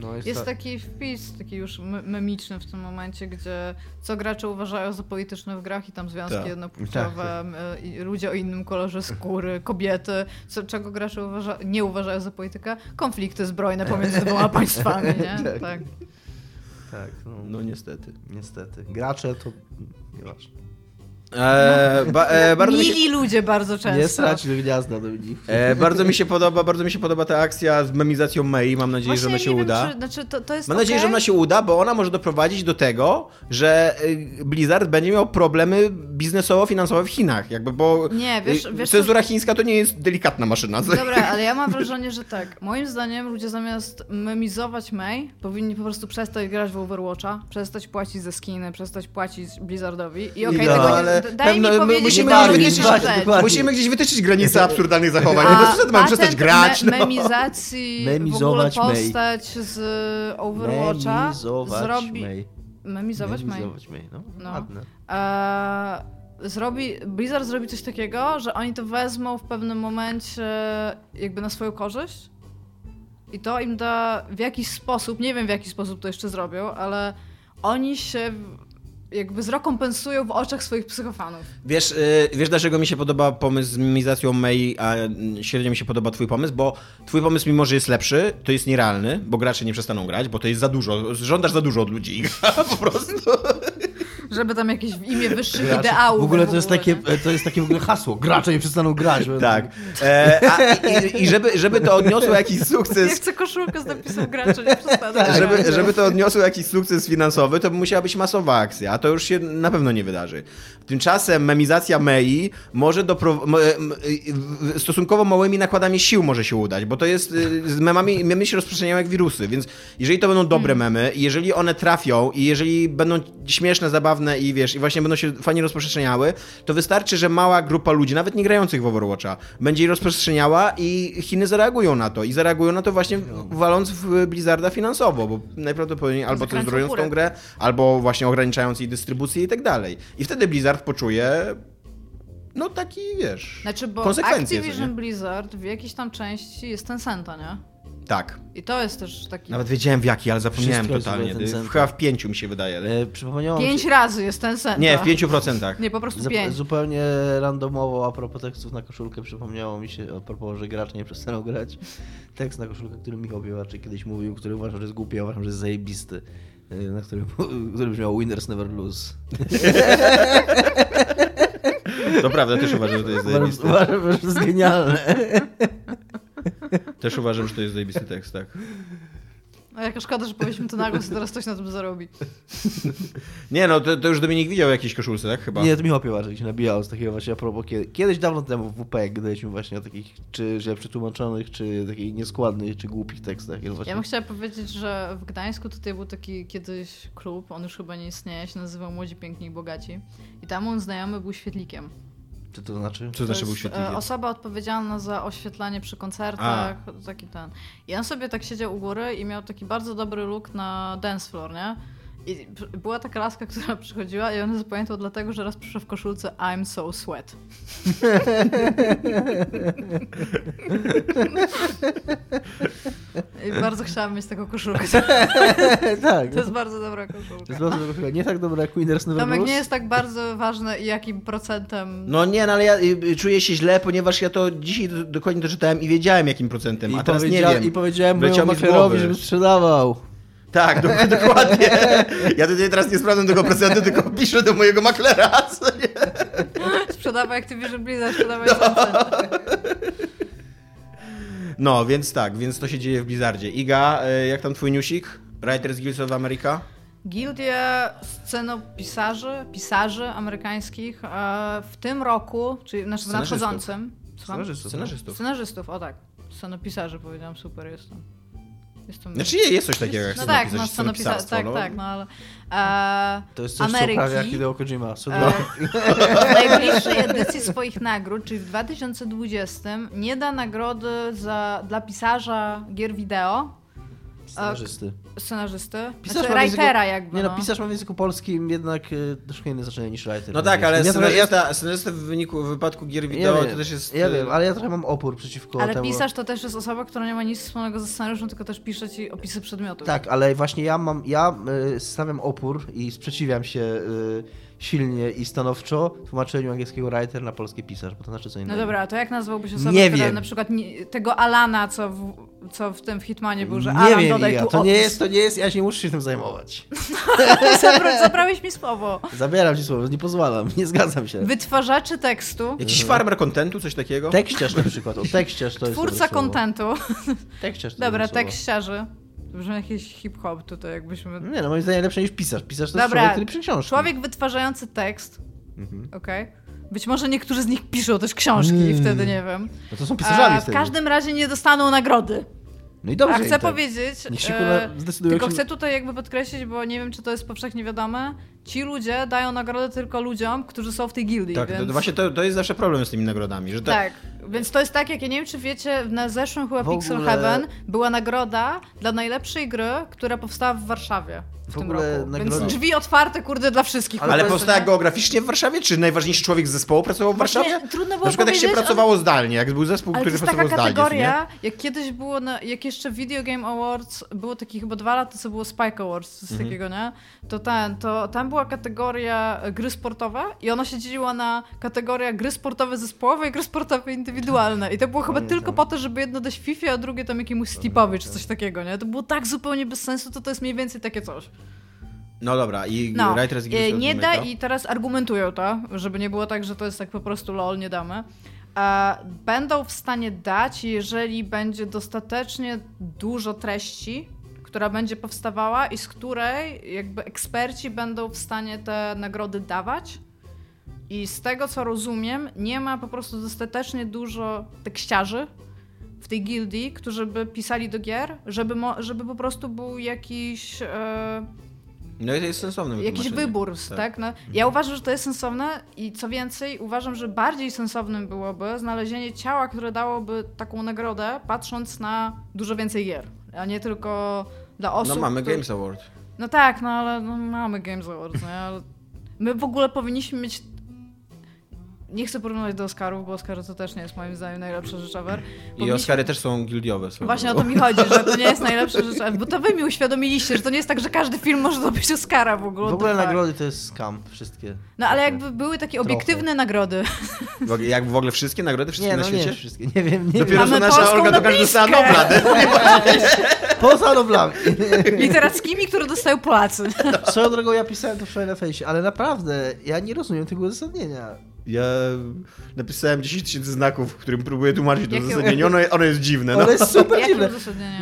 No, jest Jest ta- taki wpis, taki już me- memiczny w tym momencie, gdzie co gracze uważają za polityczne w grach i tam związki Tak. jednopłciowe, i ludzie o innym kolorze skóry, kobiety, co, czego gracze uważa, nie uważają za politykę? Konflikty zbrojne pomiędzy dwoma państwami, nie? Tak. Tak. Tak, no, No niestety. niestety. Gracze to... Nieważne. E, ba, e, bardzo mi się... Mili ludzie bardzo często. Nie strać gniazda do nich. E, bardzo mi się podoba, bardzo mi się podoba ta akcja z memizacją Mei. Mam nadzieję, Właśnie że ona się wiem, uda. Czy, znaczy to, to jest Mam nadzieję, że ona się uda, bo ona może doprowadzić do tego, że y, Blizzard będzie miał problemy biznesowo-finansowe w Chinach. Jakby, bo Nie, wiesz- y, wiesz cenzura chińska to nie jest delikatna maszyna. Dobra, ale ja mam wrażenie, że tak. Moim zdaniem ludzie zamiast memizować May, powinni po prostu przestać grać w Overwatcha, przestać płacić za skiny, przestać płacić Blizzardowi. I okej, No, tego ale nie, d- daj mi pewno- my powiedzieć musimy gdzieś ważną wytyczyć- dokładnie. Musimy gdzieś wytyczyć granice absurdalnych zachowań. A No to wtedy mamy przestać grać. Me No. memizacji w ogóle Memizować May. postać z Overwatcha Memizować zrobi... May. Memizować. Memizować May, no. No. Ładne. Eee, zrobi, Blizzard zrobi coś takiego, że oni to wezmą w pewnym momencie jakby na swoją korzyść i to im da w jakiś sposób, nie wiem w jaki sposób to jeszcze zrobią, ale oni się jakby zrekompensują w oczach swoich psychofanów. Wiesz, y, wiesz, dlaczego mi się podoba pomysł z mimizacją Mei, a średnio mi się podoba twój pomysł? Bo twój pomysł, mimo że jest lepszy, to jest nierealny, bo gracze nie przestaną grać, bo to jest za dużo. Żądasz za dużo od ludzi. po prostu. Żeby tam jakieś w imię wyższych Gracze- ideałów. W ogóle to jest, takie, to jest takie w ogóle hasło. Gracze nie przestaną grać. Tak. E, a, i, I żeby, żeby to odniosło jakiś Ja sukces chcę koszulkę z napisem gracze, nie przestanę. Tak. żeby, żeby to odniosło jakiś sukces finansowy, to by musiała być masowa akcja, a to już się na pewno nie wydarzy. Tymczasem memizacja Mei może dopro... m- m- y, stosunkowo małymi nakładami sił może się udać, bo to jest y, z memami, memy się rozprzestrzeniają jak wirusy, więc jeżeli to będą dobre memy i jeżeli one trafią i jeżeli będą śmieszne, zabawne i wiesz, i właśnie będą się fajnie rozprzestrzeniały, to wystarczy, że mała grupa ludzi, nawet nie grających w Overwatcha, będzie je rozprzestrzeniała i Chiny zareagują na to i zareagują na to właśnie waląc w Blizzarda finansowo, bo najprawdopodobniej albo cenzurując górę. tą grę, albo właśnie ograniczając jej dystrybucję i tak dalej. I wtedy Blizzard poczuje no taki, wiesz, Znaczy, bo konsekwencje, Activision? Blizzard w jakiejś tam części jest Tencenta, nie? Tak. I to jest też taki... Nawet wiedziałem w jaki, ale zapomniałem Wszystko totalnie. w Tencenta. Chyba w pięciu mi się wydaje. E, przypomniało Pięć się, razy jest Tencenta. Nie, w pięciu procentach. Nie, po prostu Zup- pięć. Zupełnie randomowo a propos tekstów na koszulkę przypomniało mi się, a propos, że gracze nie przestaną grać, tekst na koszulkę, który Michał Piewaczy kiedyś mówił, który uważam, że jest głupi, a uważam, że jest zajebisty, e, na którym, który brzmiał Winners Never Lose. To prawda, też uważam, że to jest Uważam, zajebisty. uważam, że to jest genialne. Też uważam, że to jest zajebisty tekst, tak. No jaka szkoda, że powiedzmy to na głos i teraz ktoś na tym zarobi. Nie no, to, to już Dominik widział jakieś koszulce, tak? Chyba. Nie, to Michał Piewaczek się nabijał z takiego właśnie a propos, kiedy, kiedyś dawno temu w WP, gadaliśmy właśnie o takich, czy źle przetłumaczonych, czy takich nieskładnych, czy głupich tekstach. Ja właśnie... Ja bym chciała powiedzieć, że w Gdańsku tutaj był taki kiedyś klub, on już chyba nie istnieje, się nazywał Młodzi, Piękni i Bogaci. I tam mój znajomy był świetlikiem. Czy to znaczy? Co znaczy To był jest, świetlikiem? e, Osoba odpowiedzialna za oświetlanie przy koncertach, taki ten. I on sobie tak siedział u góry i miał taki bardzo dobry look na dance floor, nie? I była taka laska, która przychodziła i ona zapamiętał dlatego, że raz przyszła w koszulce I'm so sweat. I bardzo chciałam mieć taką koszulkę. tak. To jest bardzo dobra To koszulka. jest bardzo dobra. Nie tak dobra jak Winners Never Tomek Lose. nie jest tak bardzo ważne, jakim procentem. No nie, no ale ja y, y, czuję się źle, ponieważ ja to dzisiaj do, dokładnie to czytałem i wiedziałem jakim procentem, a teraz nie wiem. I powiedziałem mojemu maklerowi, żeby sprzedawał. Tak, do, dokładnie. Ja tutaj teraz nie sprawdzam tego procentu, tylko piszę do mojego maklera. co nie? Sprzedawaj Activision Blizzard, sprzedawaj Tencent. No, więc tak, więc to się dzieje w Blizzardzie. Iga, y, jak tam twój newsik? Writers Guild of America? Gildie scenopisarzy, pisarzy amerykańskich e, w tym roku, czyli znaczy w nadchodzącym. Scenarzystów. Scenarzystów. Scenarzystów, o tak. Scenopisarzy powiedziałam, super jestem. Jestem. Znaczy jest coś takiego jak no tak, no scenopisarz- scenopisarstwo, tak, scenopisarstwo, tak, no ale. E, To jest coś, Ameryki, co uprawia Hideo Kojima. e, w najbliższej edycji swoich nagród, czyli w 2020, nie da nagrody za, dla pisarza gier wideo, Scenarzysty. scenarzysty, Pisarz znaczy ma w języku- writera jakby. Nie no, no. pisarz ma w języku polskim jednak y, troszkę inne znaczenie niż writer. No tak, ale ja ja, scenarzysta, scenarzysta w wyniku, w wypadku gier ja, wideo wiem, to też jest... ja y, wiem, ale ja trochę mam opór przeciwko Ale temu. pisarz to też jest osoba, która nie ma nic wspólnego ze scenariuszem, tylko też pisze ci opisy przedmiotów. Tak, ale właśnie ja mam, ja y, stawiam opór i sprzeciwiam się y, silnie i stanowczo tłumaczeniu angielskiego writer na polski pisarz, bo to znaczy co No innego. dobra, to jak nazwałbyś osobę, Nie która wiem. na przykład nie, tego Alana, co w, co w tym w Hitmanie był, że nie Alan wiem, dodaj Iga, tu to nie opis. jest, to nie jest, ja się nie muszę się tym zajmować. Zabra, zabrałeś mi słowo. Zabieram ci słowo, nie pozwalam, nie zgadzam się. Wytwarzacze tekstu, Jakiś farmer contentu, coś takiego? Tekściarz na przykład, o tekściarz to jest twórca kontentu. Tekściarz to Dobra, tekściarzy. Brzmi jakiś hip-hop tutaj, jakbyśmy... Nie no, moim zdaniem lepsze niż pisarz. Pisarz to jest Dobra, człowiek, który pisze książki. Człowiek wytwarzający tekst, Mhm. okej? Być może niektórzy z nich piszą też książki i Mm. wtedy nie wiem. No to są pisarzami A w wtedy. każdym razie nie dostaną nagrody. No i dobrze A chcę tak. powiedzieć, Niech się e, tylko się- chcę tutaj jakby podkreślić, bo nie wiem, czy to jest powszechnie wiadome, ci ludzie dają nagrodę tylko ludziom, którzy są w tej gildii, Tak, więc... to, to właśnie to, to jest zawsze problem z tymi nagrodami, że to, Tak, więc to jest tak, jak ja nie wiem, czy wiecie, na zeszłym chyba W Pixel ogóle- Heaven była nagroda dla najlepszej gry, która powstała w Warszawie w, W tym ogóle roku. nagrody- Więc drzwi otwarte, kurde, dla wszystkich. Ale prostu, powstała nie? geograficznie w Warszawie, czy najważniejszy człowiek z zespołu pracował w Właśnie Warszawie? trudno było Na przykład jak się pracowało zdalnie, jak był zespół, Ale to który jest pracował taka zdalnie, kategoria, jak kiedyś było, na, jak jeszcze Video Game Awards, było taki chyba dwa lata, co było Spike Awards, coś Mhm. takiego, nie? To ten, to tam była kategoria e, gry sportowe i ona się dzieliła na kategoria gry sportowe zespołowe i gry sportowe indywidualne. I to było chyba tylko po to, żeby jedno dać FIFA, a drugie tam jakiemuś Steepowi czy coś takiego, nie? To było tak zupełnie bez sensu, to to jest mniej więcej takie coś. No dobra, i No, Writers e, nie da i teraz argumentują to, żeby nie było tak, że to jest tak po prostu lol, nie damy. E, Będą w stanie dać, jeżeli będzie dostatecznie dużo treści, która będzie powstawała i z której jakby eksperci będą w stanie te nagrody dawać. I z tego co rozumiem, nie ma po prostu dostatecznie dużo tekściarzy w tej gildii, którzy by pisali do gier, żeby, żeby po prostu był jakiś. E, No i to jest sensowne jakiś wybór, tak? No, ja uważam, że to jest sensowne i co więcej, uważam, że bardziej sensownym byłoby znalezienie ciała, które dałoby taką nagrodę, patrząc na dużo więcej gier, a nie tylko dla osób. No mamy Games Award. No tak, no ale no, mamy Games Awards, nie? Ale my w ogóle powinniśmy mieć nie chcę porównywać do Oscarów, bo Oscary to też nie jest moim zdaniem najlepsza rzecz ever. I Oscary też są gildiowe. Właśnie o to mi chodzi, że to nie jest najlepsza rzecz ever, bo to wy mi uświadomiliście, że to nie jest tak, że każdy film może zdobyć Oscara w ogóle. W ogóle to tak. nagrody to jest scam, wszystkie. No ale jakby były takie Trochę. obiektywne nagrody. W ogóle- Jak w ogóle wszystkie nagrody, wszystkie Nie, na no świecie? nie wszystkie, nie wiem, nie Dopiero wiem. nasza Olga Tokarz dostała noblistkę. Nobla. Poza noblami. Literackimi, które dostają Polacy. Swoją drogą ja pisałem to wczoraj na fejsie, ale naprawdę, ja nie rozumiem tego uzasadnienia. Ja napisałem 10 tysięcy znaków, w którym próbuję tłumaczyć to uzasadnienie. Ono, ono jest dziwne. No. Ono jest super Jakie dziwne.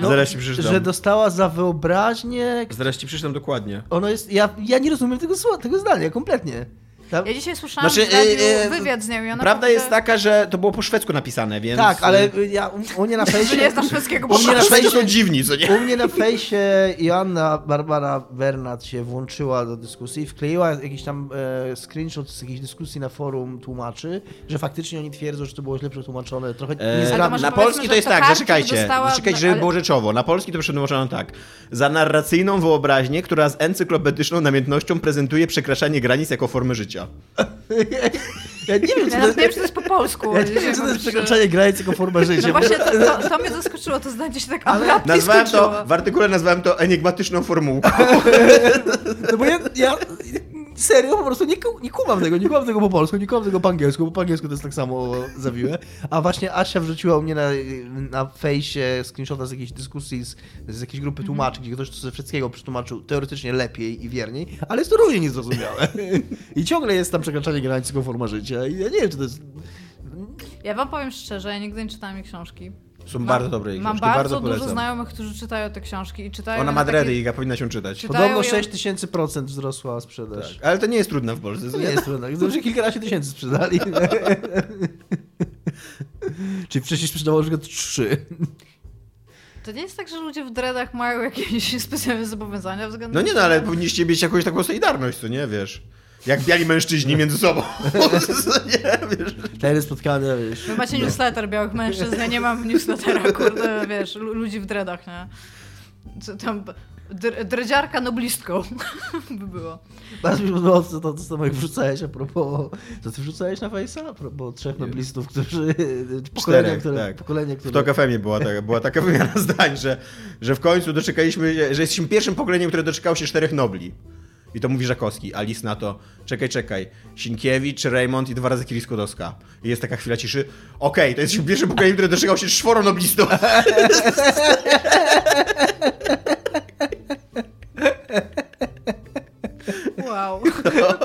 No. Zaraz ci przeczytam. Że dostała za wyobraźnię... Zaraz ci przeczytam dokładnie. Ono jest... Ja, ja nie rozumiem tego, słowa, tego zdania kompletnie. Tam- Ja dzisiaj słyszałam Znaczy, w radiu e, e, wywiad z nią i ona Prawda powie- jest taka, że to było po szwedzku napisane, więc... Tak, ale ja u, u mnie na fejsie... nie znam szwedzkiego U mnie na Na fejsie- są dziwni, co nie? U mnie na fejsie Joanna Barbara Bernat się włączyła do dyskusji i wkleiła jakiś tam e, screenshot z jakiejś dyskusji na forum tłumaczy, że faktycznie oni twierdzą, że to było źle przetłumaczone, trochę E, może na polski to jest tak, zaczekajcie, dostała- zaczekajcie, żeby ale- było rzeczowo. Na polski to przetłumaczono tak. Za narracyjną wyobraźnię, która z encyklopedyczną namiętnością prezentuje przekraczanie granic jako formę życia. Ja nie wiem, Ja co to jest, wiem, czy to jest po polsku. ja nie wiem, czy to jest przekraczanie granic jako forma życia. No właśnie, to, to, to mnie zaskoczyło, to zdanie się tak ale... Nazwałem to, w artykule nazwałem to enigmatyczną formułką. No bo ja, ja serio po prostu nie, ku- nie kumam tego, nie kumam tego po polsku, nie kumam tego po angielsku, bo po angielsku to jest tak samo zawiłe. A właśnie Asia wrzuciła u mnie na, na fejsie screenshota z jakiejś dyskusji z, z jakiejś grupy tłumaczy, gdzie ktoś to ze wszystkiego przetłumaczył teoretycznie lepiej i wierniej, ale jest to równie niezrozumiałe. I ciągle jest tam przekraczanie granic jako forma życia i ja nie wiem, czy to jest... Ja wam powiem szczerze, ja nigdy nie czytałam jej książki. Są Mam- bardzo dobre jej Mam książki, bardzo, bardzo dużo znajomych, którzy czytają te książki i czytają Ona ma takiej- i powinna się czytać. Czytają Podobno ją- 6 tysięcy procent wzrosła sprzedaż. Ale to nie jest trudne w Polsce. To nie jest trudne. Się kilkanaście tysięcy sprzedali. Czyli wcześniej sprzedało na przykład trzy. To nie jest tak, że ludzie w dreadach mają jakieś specjalne zobowiązania względem No nie no, ale powinniście mieć jakąś taką solidarność, co nie, wiesz. Jak biali mężczyźni między sobą. Co nie, wiesz. Tajne spotkania, wiesz. Wy macie newsletter białych mężczyzn, ja nie mam newslettera, kurde, wiesz, lu- ludzi w dreadach, nie? Co tam, dr- dredziarka noblistką by było. Bardzo mi podobało to, to, samo jak wrzucałeś a propos... Co ty wrzucałeś na Face'a? A propos trzech noblistów, którzy... Pokolenia, Czterech, które... tak. Pokolenie, W które... to kafemie była taka, była taka wymiana zdań, że, że w końcu doczekaliśmy, że jesteśmy pierwszym pokoleniem, które doczekało się czterech nobli. I to mówi Żakowski, a list na to, czekaj, czekaj, Sienkiewicz, Raymond i dwa razy Kiri Skłodowska. I jest taka chwila ciszy, okej, to jesteśmy pierwszym pokoleniem, które doczekało się czworo noblistów. Wow. No,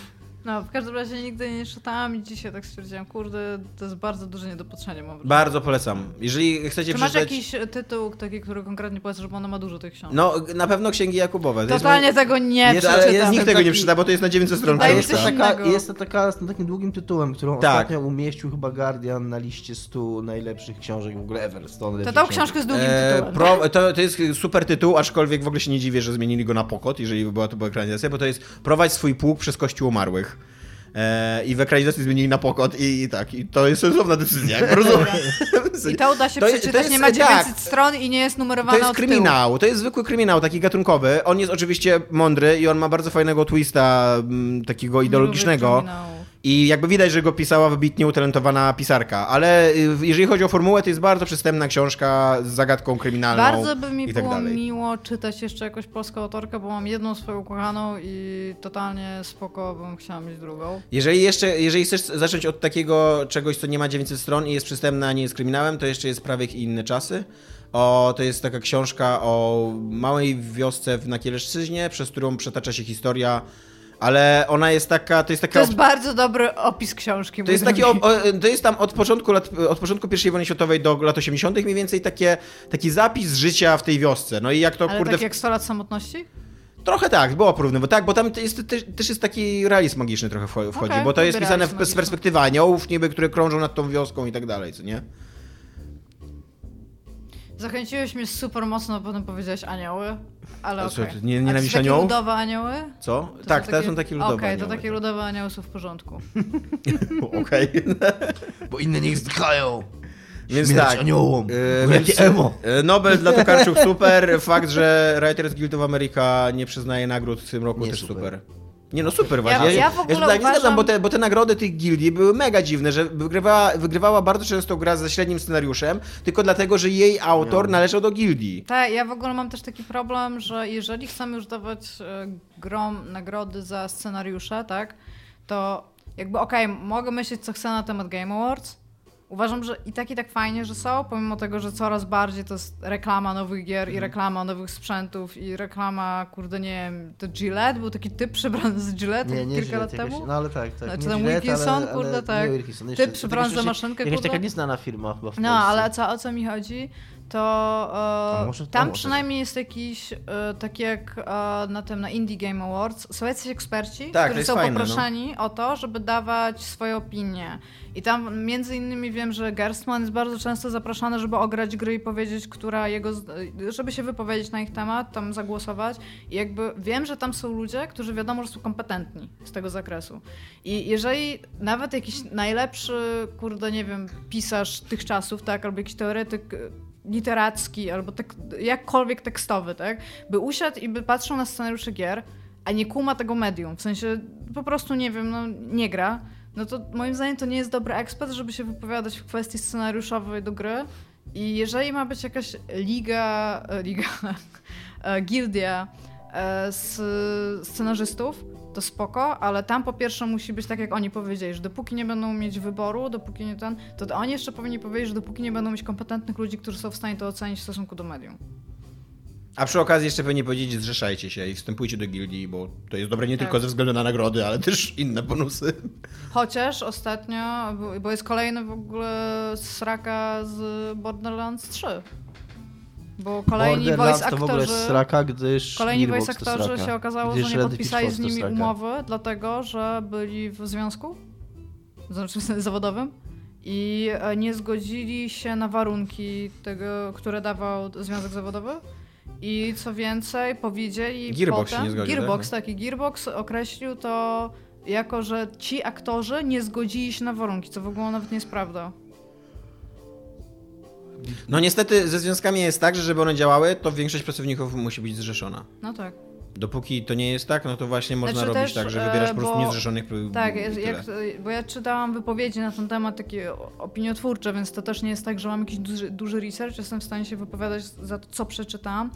w każdym razie nigdy nie czytałam i dzisiaj tak stwierdziłam, kurde, to jest bardzo duże niedopatrzenie, mam. Bardzo polecam. Jeżeli chcecie Czy masz przeczytać... jakiś e, tytuł taki, który konkretnie powiesz, że ona ma dużo tych książek? No, na pewno Księgi Jakubowe. To jest Totalnie moje- tego nie Jest- przeczytam. jest Nikt tego nie taki- przeczyta, bo to jest na 900 stron jest, taka, jest to taka z takim długim tytułem, którą Tak. ostatnio umieścił chyba Guardian na liście 100 najlepszych książek w ogóle ever. 100 To tą książek. książkę z długim E, tytułem. pro, to, to jest super tytuł, aczkolwiek w ogóle się nie dziwię, że zmienili go na pokot, jeżeli by była to była ekranizacja, bo to jest Prowadź swój pług przez kościół umarłych. E, I w ekranizacji zmienili na pokot i, i tak, i to jest sensowna decyzja, jak rozumiem. I to uda się To jest- przeczytać, to nie jest- ma 900 tak. stron i nie jest numerowana To jest kryminał, to jest zwykły kryminał, taki gatunkowy. On jest oczywiście mądry i on ma bardzo fajnego twista, mm, takiego ideologicznego. I jakby widać, że go pisała wybitnie utalentowana pisarka, ale y, jeżeli chodzi o formułę, to jest bardzo przystępna książka z zagadką kryminalną Bardzo by mi tak było dalej. miło czytać jeszcze jakąś polską autorkę, bo mam jedną swoją ukochaną i totalnie spoko bym chciała mieć drugą. Jeżeli jeszcze, jeżeli chcesz zacząć od takiego czegoś, co nie ma 900 stron i jest przystępne, a nie jest kryminałem, to jeszcze jest Prawiek i inne czasy. O, to jest taka książka o małej wiosce w Nakieleszczyźnie, przez którą przetacza się historia, ale ona jest taka, to jest taka... To jest bardzo dobry opis książki. To jest, taki, o, o, to jest tam od początku, lat, od początku I wojny światowej do lat 80. mniej więcej takie, taki zapis życia w tej wiosce. No i jak to Ale kurde. tak jak 100 lat samotności? Trochę tak, było porównywo. Tak, bo tam jest, też, też jest taki realizm magiczny trochę wcho- wchodzi, Okej, bo to jest pisane w, z perspektywy aniołów niby, które krążą nad tą wioską i tak dalej, co nie? Zachęciłeś mnie super mocno, a potem powiedziałeś anioły, ale ty nie- A to są aniołów? ludowe anioły? Co? To tak, te są takie ludowe Okej, to anioły, takie tak. ludowe anioły są w porządku. Okej. Bo inne niech zdychają. Więc Śmierć tak. aniołom. E, Bo jakie emo. e, Nobel dla Tokarczuk super. Fakt, że Writers Guild of America nie przyznaje nagród w tym roku Nie też super. super. Nie no super właśnie. ja w ogóle się tak nie uważam- zgadzam, bo te, bo te nagrody tych gildii były mega dziwne, że wygrywała, wygrywała bardzo często gra ze średnim scenariuszem, tylko dlatego, że jej autor należał do gildii. Tak, ja w ogóle mam też taki problem, że jeżeli chcemy już dawać e, grom nagrody za scenariusze, tak, to jakby okej, mogę myśleć co chcę na temat Game Awards. Uważam, że i tak i tak fajnie, że są, pomimo tego, że coraz bardziej to jest reklama nowych gier Mhm. i reklama nowych sprzętów i reklama, kurde, nie wiem, to Gillette, był taki typ przebrany z Gillette Nie, nie kilka lat jakoś, temu. No ale tak, tak. Znaczy tam Gillette, Wilkinson, ale, kurde, ale tak. Nie Wilkinson, Typ jeszcze, przebrany za maszynkę, Jakaś kurde. taka nieznana firma chyba w No, Polsce. ale co, o co mi chodzi? To e, a tam przynajmniej jest jakiś, e, tak jak e, na tym, na Indie Game Awards, są jacyś eksperci, Tak, to którzy są fajne, no. poproszeni o to, żeby dawać swoje opinie. I tam między innymi wiem, że Gerstmann jest bardzo często zapraszany, żeby ograć gry i powiedzieć, która jego, żeby się wypowiedzieć na ich temat, tam zagłosować. I jakby wiem, że tam są ludzie, którzy wiadomo, że są kompetentni z tego zakresu. I jeżeli nawet jakiś najlepszy, kurde, nie wiem, pisarz tych czasów, tak, albo jakiś teoretyk literacki, albo tek, jakkolwiek tekstowy, tak, by usiadł i by patrzył na scenariusze gier, a nie kuma tego medium, w sensie po prostu, nie wiem, no nie gra, no to moim zdaniem to nie jest dobry ekspert, żeby się wypowiadać w kwestii scenariuszowej do gry. I jeżeli ma być jakaś liga, e, liga, e, gildia e, z scenarzystów, to spoko, ale tam po pierwsze musi być tak, jak oni powiedzieli, że dopóki nie będą mieć wyboru, dopóki nie ten, to oni jeszcze powinni powiedzieć, że dopóki nie będą mieć kompetentnych ludzi, którzy są w stanie to ocenić w stosunku do medium. A przy okazji jeszcze powinien powiedzieć, zrzeszajcie się i wstępujcie do gildii, bo to jest dobre nie Tak. tylko ze względu na nagrody, ale też inne bonusy. Chociaż ostatnio, bo- bo jest kolejny w ogóle sraka z Borderlands 3. Bo kolejni voice Borderlands to w ogóle aktorzy... jest sraka, gdyż Kolejni Gearbox voice to aktorzy sraka. się okazało, Gdyż że nie podpisali z nimi umowy, dlatego że byli w związku, znaczy zawodowym i e, nie zgodzili się na warunki tego, które dawał związek zawodowy. I co więcej, powiedzieli Gearbox się potem, nie zgodził, Gearbox, tak? tak, i Gearbox określił to jako, że ci aktorzy nie zgodzili się na warunki, co w ogóle nawet nie jest prawda. No niestety ze związkami jest tak, że żeby one działały, to większość pracowników musi być zrzeszona. No tak. Dopóki to nie jest tak, no to właśnie można Znaczy robić też, tak, że e, wybierasz po prostu niezrzeszonych Tak, jak, bo ja czytałam wypowiedzi na ten temat takie opiniotwórcze, więc to też nie jest tak, że mam jakiś duży, duży research, jestem w stanie się wypowiadać za to, co przeczytałam.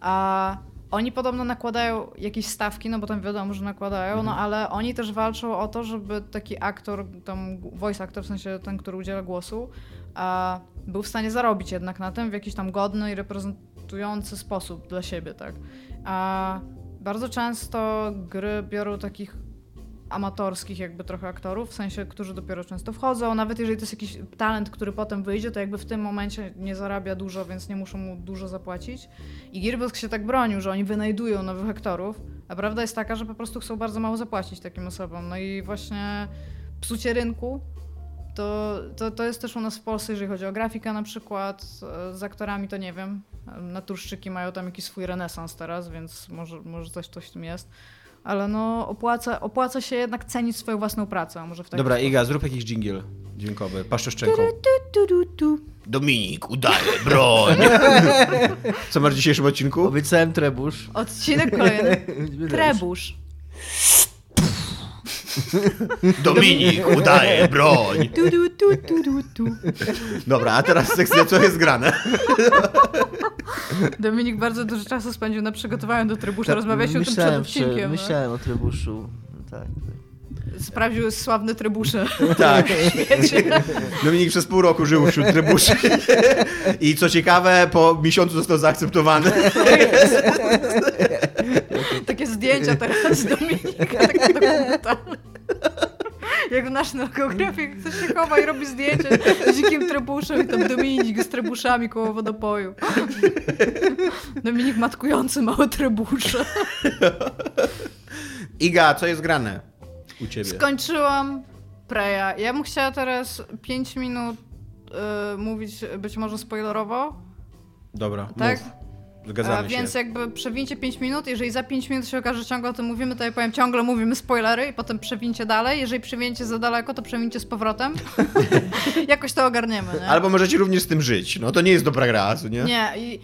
A oni podobno nakładają jakieś stawki, no bo tam wiadomo, że nakładają, no Mhm. ale oni też walczą o to, żeby taki aktor, tam voice actor, w sensie ten, który udziela głosu, a, był w stanie zarobić jednak na tym w jakiś tam godny i reprezentujący sposób dla siebie, tak. A bardzo często gry biorą takich amatorskich jakby trochę aktorów, w sensie, którzy dopiero często wchodzą, nawet jeżeli to jest jakiś talent, który potem wyjdzie, to jakby w tym momencie nie zarabia dużo, więc nie muszą mu dużo zapłacić. I Gearbox się tak bronił, że oni wynajdują nowych aktorów, a prawda jest taka, że po prostu chcą bardzo mało zapłacić takim osobom. No i właśnie psucie rynku to, to, to jest też u nas w Polsce, jeżeli chodzi o grafikę na przykład, e, z aktorami to nie wiem. Naturszczyki mają tam jakiś swój renesans teraz, więc może, może coś, coś w tym jest. Ale no opłaca, opłaca się jednak cenić swoją własną pracę, a może w Dobra, sposób. Iga, zrób jakiś dżingiel dźwiękowy, paszczoszczenką. Dominik, udaje broń! Co masz w dzisiejszym odcinku? Obiecałem trebusz. Odcinek kolejny. Trebusz. Dominik, udaje broń! Tu, tu, tu, tu, tu, tu. Dobra, a teraz sekcja, co jest grane? Dominik bardzo dużo czasu spędził na przygotowaniu do trebusza. Rozmawialiśmy o tym przed odcinkiem. No. myślałem o trebuszu. Tak, tak. Sprawdził sławne trebusze. Tak. Dominik przez pół roku żył wśród trybuszy. I co ciekawe, po miesiącu został zaakceptowany. Takie zdjęcia teraz z Dominika, takie dokumentalne. Jak w National Geographic ktoś się chowa i robi zdjęcie z dzikim trebuszem i tam Dominik z trebuszami koło wodopoju. Dominik matkujący małe trebusze. Iga, co jest grane u ciebie? Skończyłam Preya. Ja bym chciała teraz 5 minut y, mówić być może spoilerowo, Dobra, tak? mów. Zgadzamy A, się. więc jakby przewincie 5 minut, jeżeli za 5 minut się okaże, że ciągle o tym mówimy, to ja powiem ciągle mówimy spoilery i potem przewincie dalej. Jeżeli przewiniecie za daleko, to przewincie z powrotem. Jakoś to ogarniemy, nie? Albo możecie również z tym żyć. No to nie jest dobra gra, nie? Nie, i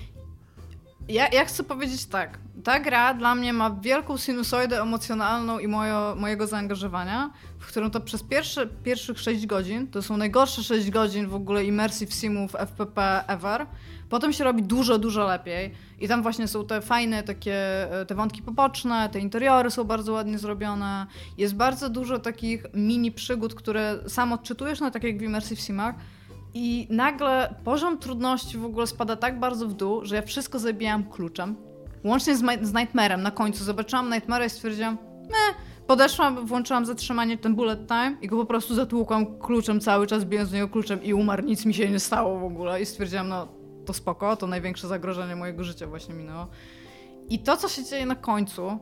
ja, ja chcę powiedzieć tak. Ta gra dla mnie ma wielką sinusoidę emocjonalną i mojo, mojego zaangażowania, w którą to przez pierwsze, pierwszych 6 godzin, to są najgorsze 6 godzin w ogóle immersive simów FPP ever, potem się robi dużo, dużo lepiej i tam właśnie są te fajne takie, e, te wątki poboczne, te interiory są bardzo ładnie zrobione, jest bardzo dużo takich mini przygód, które sam odczytujesz, no tak jak w immersive simach, i nagle poziom trudności w ogóle spada tak bardzo w dół, że ja wszystko zabijałam kluczem. Łącznie z, z Nightmare'em na końcu. Zobaczyłam Nightmare'a i stwierdziłam, meh. Podeszłam, włączyłam zatrzymanie, ten bullet time i go po prostu zatłukłam kluczem cały czas, bijąc z niego kluczem i umarł. Nic mi się nie stało w ogóle i stwierdziłam, no to spoko, to największe zagrożenie mojego życia właśnie minęło. I to, co się dzieje na końcu,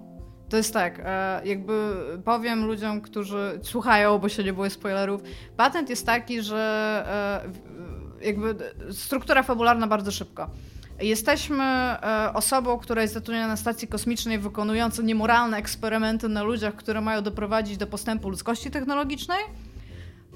to jest tak, e, jakby powiem ludziom, którzy słuchają, bo się nie było spoilerów, patent jest taki, że e, jakby struktura fabularna bardzo szybko. Jesteśmy e, osobą, która jest zatrudniona na stacji kosmicznej, wykonującą niemoralne eksperymenty na ludziach, które mają doprowadzić do postępu ludzkości technologicznej.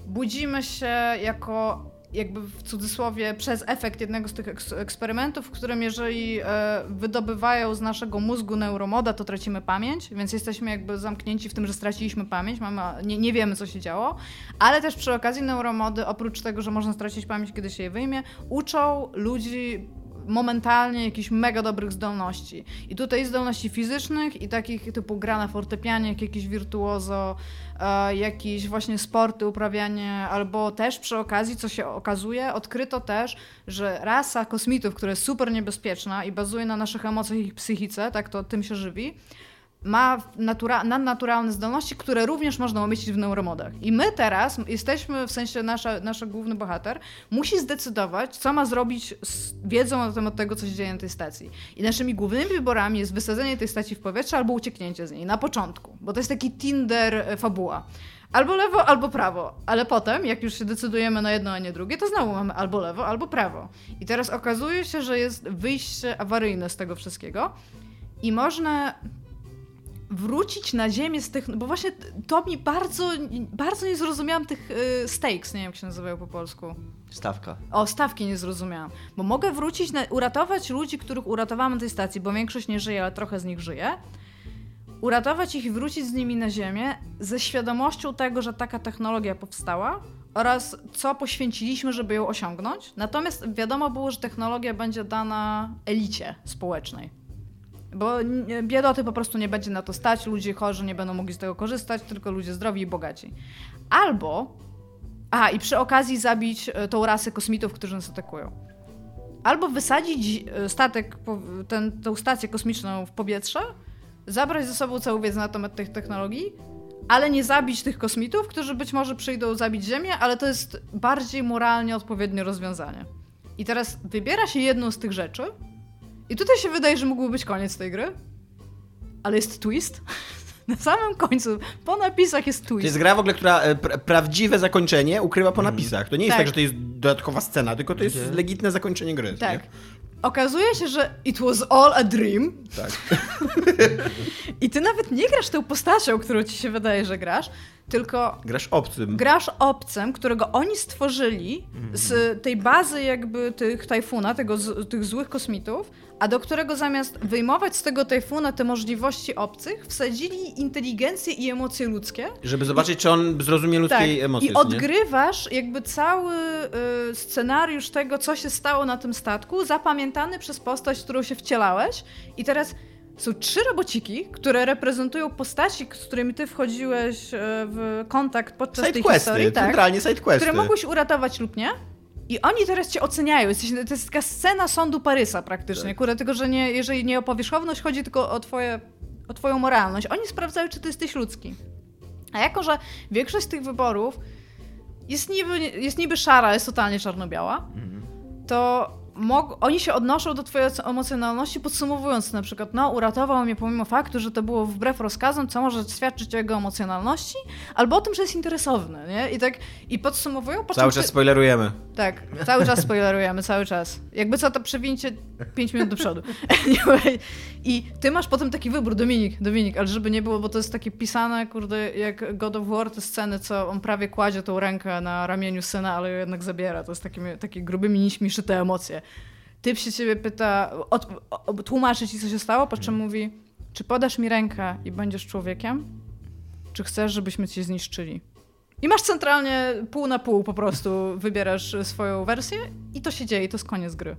Budzimy się jako, jakby w cudzysłowie, przez efekt jednego z tych eks eksperymentów, w którym jeżeli e, wydobywają z naszego mózgu neuromoda, to tracimy pamięć, więc jesteśmy jakby zamknięci w tym, że straciliśmy pamięć, mamy, nie, nie wiemy, co się działo, ale też przy okazji neuromody, oprócz tego, że można stracić pamięć, kiedy się je wyjmie, uczą ludzi momentalnie jakichś mega dobrych zdolności. I tutaj zdolności fizycznych i takich typu gra na fortepianie, jak jakiś wirtuozo, e, jakieś właśnie sporty, uprawianie, albo też przy okazji, co się okazuje, odkryto też, że rasa kosmitów, która jest super niebezpieczna i bazuje na naszych emocjach i psychice, tak to tym się żywi, ma natura- nadnaturalne zdolności, które również można umieścić w neuromodach. I my teraz jesteśmy, w sensie nasza, nasz główny bohater, musi zdecydować, co ma zrobić z wiedzą na temat tego, co się dzieje na tej stacji. I naszymi głównymi wyborami jest wysadzenie tej stacji w powietrze albo ucieknięcie z niej na początku, bo to jest taki Tinder e, fabuła. Albo lewo, albo prawo. Ale potem, jak już się decydujemy na jedno, a nie drugie, to znowu mamy albo lewo, albo prawo. I teraz okazuje się, że jest wyjście awaryjne z tego wszystkiego. I można wrócić na ziemię z tych. Bo właśnie to mi bardzo, bardzo nie zrozumiałam tych y, stakes, nie wiem jak się nazywają po polsku. Stawka. O, stawki nie zrozumiałam. Bo mogę wrócić, na, uratować ludzi, których uratowałam na tej stacji, bo większość nie żyje, ale trochę z nich żyje. Uratować ich i wrócić z nimi na Ziemię ze świadomością tego, że taka technologia powstała oraz co poświęciliśmy, żeby ją osiągnąć. Natomiast wiadomo było, że technologia będzie dana elicie społecznej. Bo biedoty po prostu nie będzie na to stać, ludzie chorzy nie będą mogli z tego korzystać, tylko ludzie zdrowi i bogaci. Albo, a i przy okazji zabić e, tą rasę kosmitów, którzy nas atakują. Albo wysadzić e, statek, ten, tą stację kosmiczną w powietrze, zabrać ze sobą całą wiedzę na temat tych technologii, ale nie zabić tych kosmitów, którzy być może przyjdą zabić Ziemię, ale to jest bardziej moralnie odpowiednie rozwiązanie. I teraz wybiera się jedną z tych rzeczy, i tutaj się wydaje, że mógłby być koniec tej gry. Ale jest twist. Na samym końcu, po napisach jest To twist. jest gra w ogóle, która e, pra prawdziwe zakończenie ukrywa po napisach. To nie jest Tak. tak, że to jest dodatkowa scena, tylko to jest Mhm. legitne zakończenie gry. Tak. Nie? Okazuje się, że it was all a dream. tak. I ty nawet nie grasz tą postacią, którą ci się wydaje, że grasz, tylko Grasz obcym. grasz obcym, którego oni stworzyli z tej bazy jakby tych tajfuna, tego, z, tych złych kosmitów, a do którego zamiast wyjmować z tego tajfuna te możliwości obcych, wsadzili inteligencję i emocje ludzkie. Żeby zobaczyć, czy on zrozumie ludzkiej emocje. Tak. I co nie? odgrywasz jakby cały y, scenariusz tego, co się stało na tym statku, zapamiętany przez postać, którą się wcielałeś. I teraz są trzy robociki, które reprezentują postaci, z którymi ty wchodziłeś y, w kontakt podczas tej Sidequesty, historii. Tak, centralnie sidequesty. które mogłeś uratować lub nie. I oni teraz cię oceniają. To jest taka scena sądu Parysa praktycznie. Tak. Kurde, tylko że nie, jeżeli nie o powierzchowność, chodzi tylko o, twoje, o twoją moralność. Oni sprawdzają, czy ty jesteś ludzki. A jako, że większość z tych wyborów jest niby, jest niby szara, jest totalnie czarno-biała, to mog- oni się odnoszą do twojej emocjonalności, podsumowując na przykład, no uratował mnie pomimo faktu, że to było wbrew rozkazom, co może świadczyć o jego emocjonalności, albo o tym, że jest interesowny, nie? I tak, i podsumowują, po Cały czas ty- spoilerujemy. tak, cały czas spoilerujemy, cały czas. Jakby co, to przewincie 5 minut do przodu. Anyway. I ty masz potem taki wybór, Dominik, Dominik, ale żeby nie było, bo to jest takie pisane, kurde, jak God of War, te sceny, co on prawie kładzie tą rękę na ramieniu syna, ale jednak zabiera. To jest takimi, takie grubymi nićmi szyte emocje. Typ się ciebie pyta, od, o, tłumaczy ci, co się stało, po czym mówi, czy podasz mi rękę i będziesz człowiekiem? Czy chcesz, żebyśmy cię zniszczyli? I masz centralnie pół na pół po prostu, wybierasz swoją wersję i to się dzieje, i to jest koniec gry.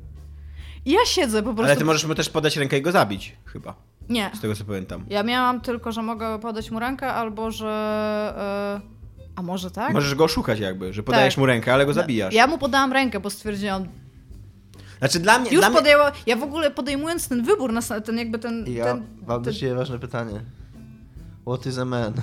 I ja siedzę po prostu... Ale ty możesz mu też podać rękę i go zabić, chyba. Nie. Z tego co pamiętam. Ja miałam tylko, że mogę podać mu rękę, albo że... e, A może tak? Możesz go oszukać jakby, że podajesz Tak. mu rękę, ale go zabijasz. Ja mu podałam rękę, bo stwierdziłam... Znaczy dla mnie... Już dla podjęła... Ja w ogóle podejmując ten wybór, na, ten jakby ten... Ja ten, mam do ten... ciebie ważne pytanie. What is a man?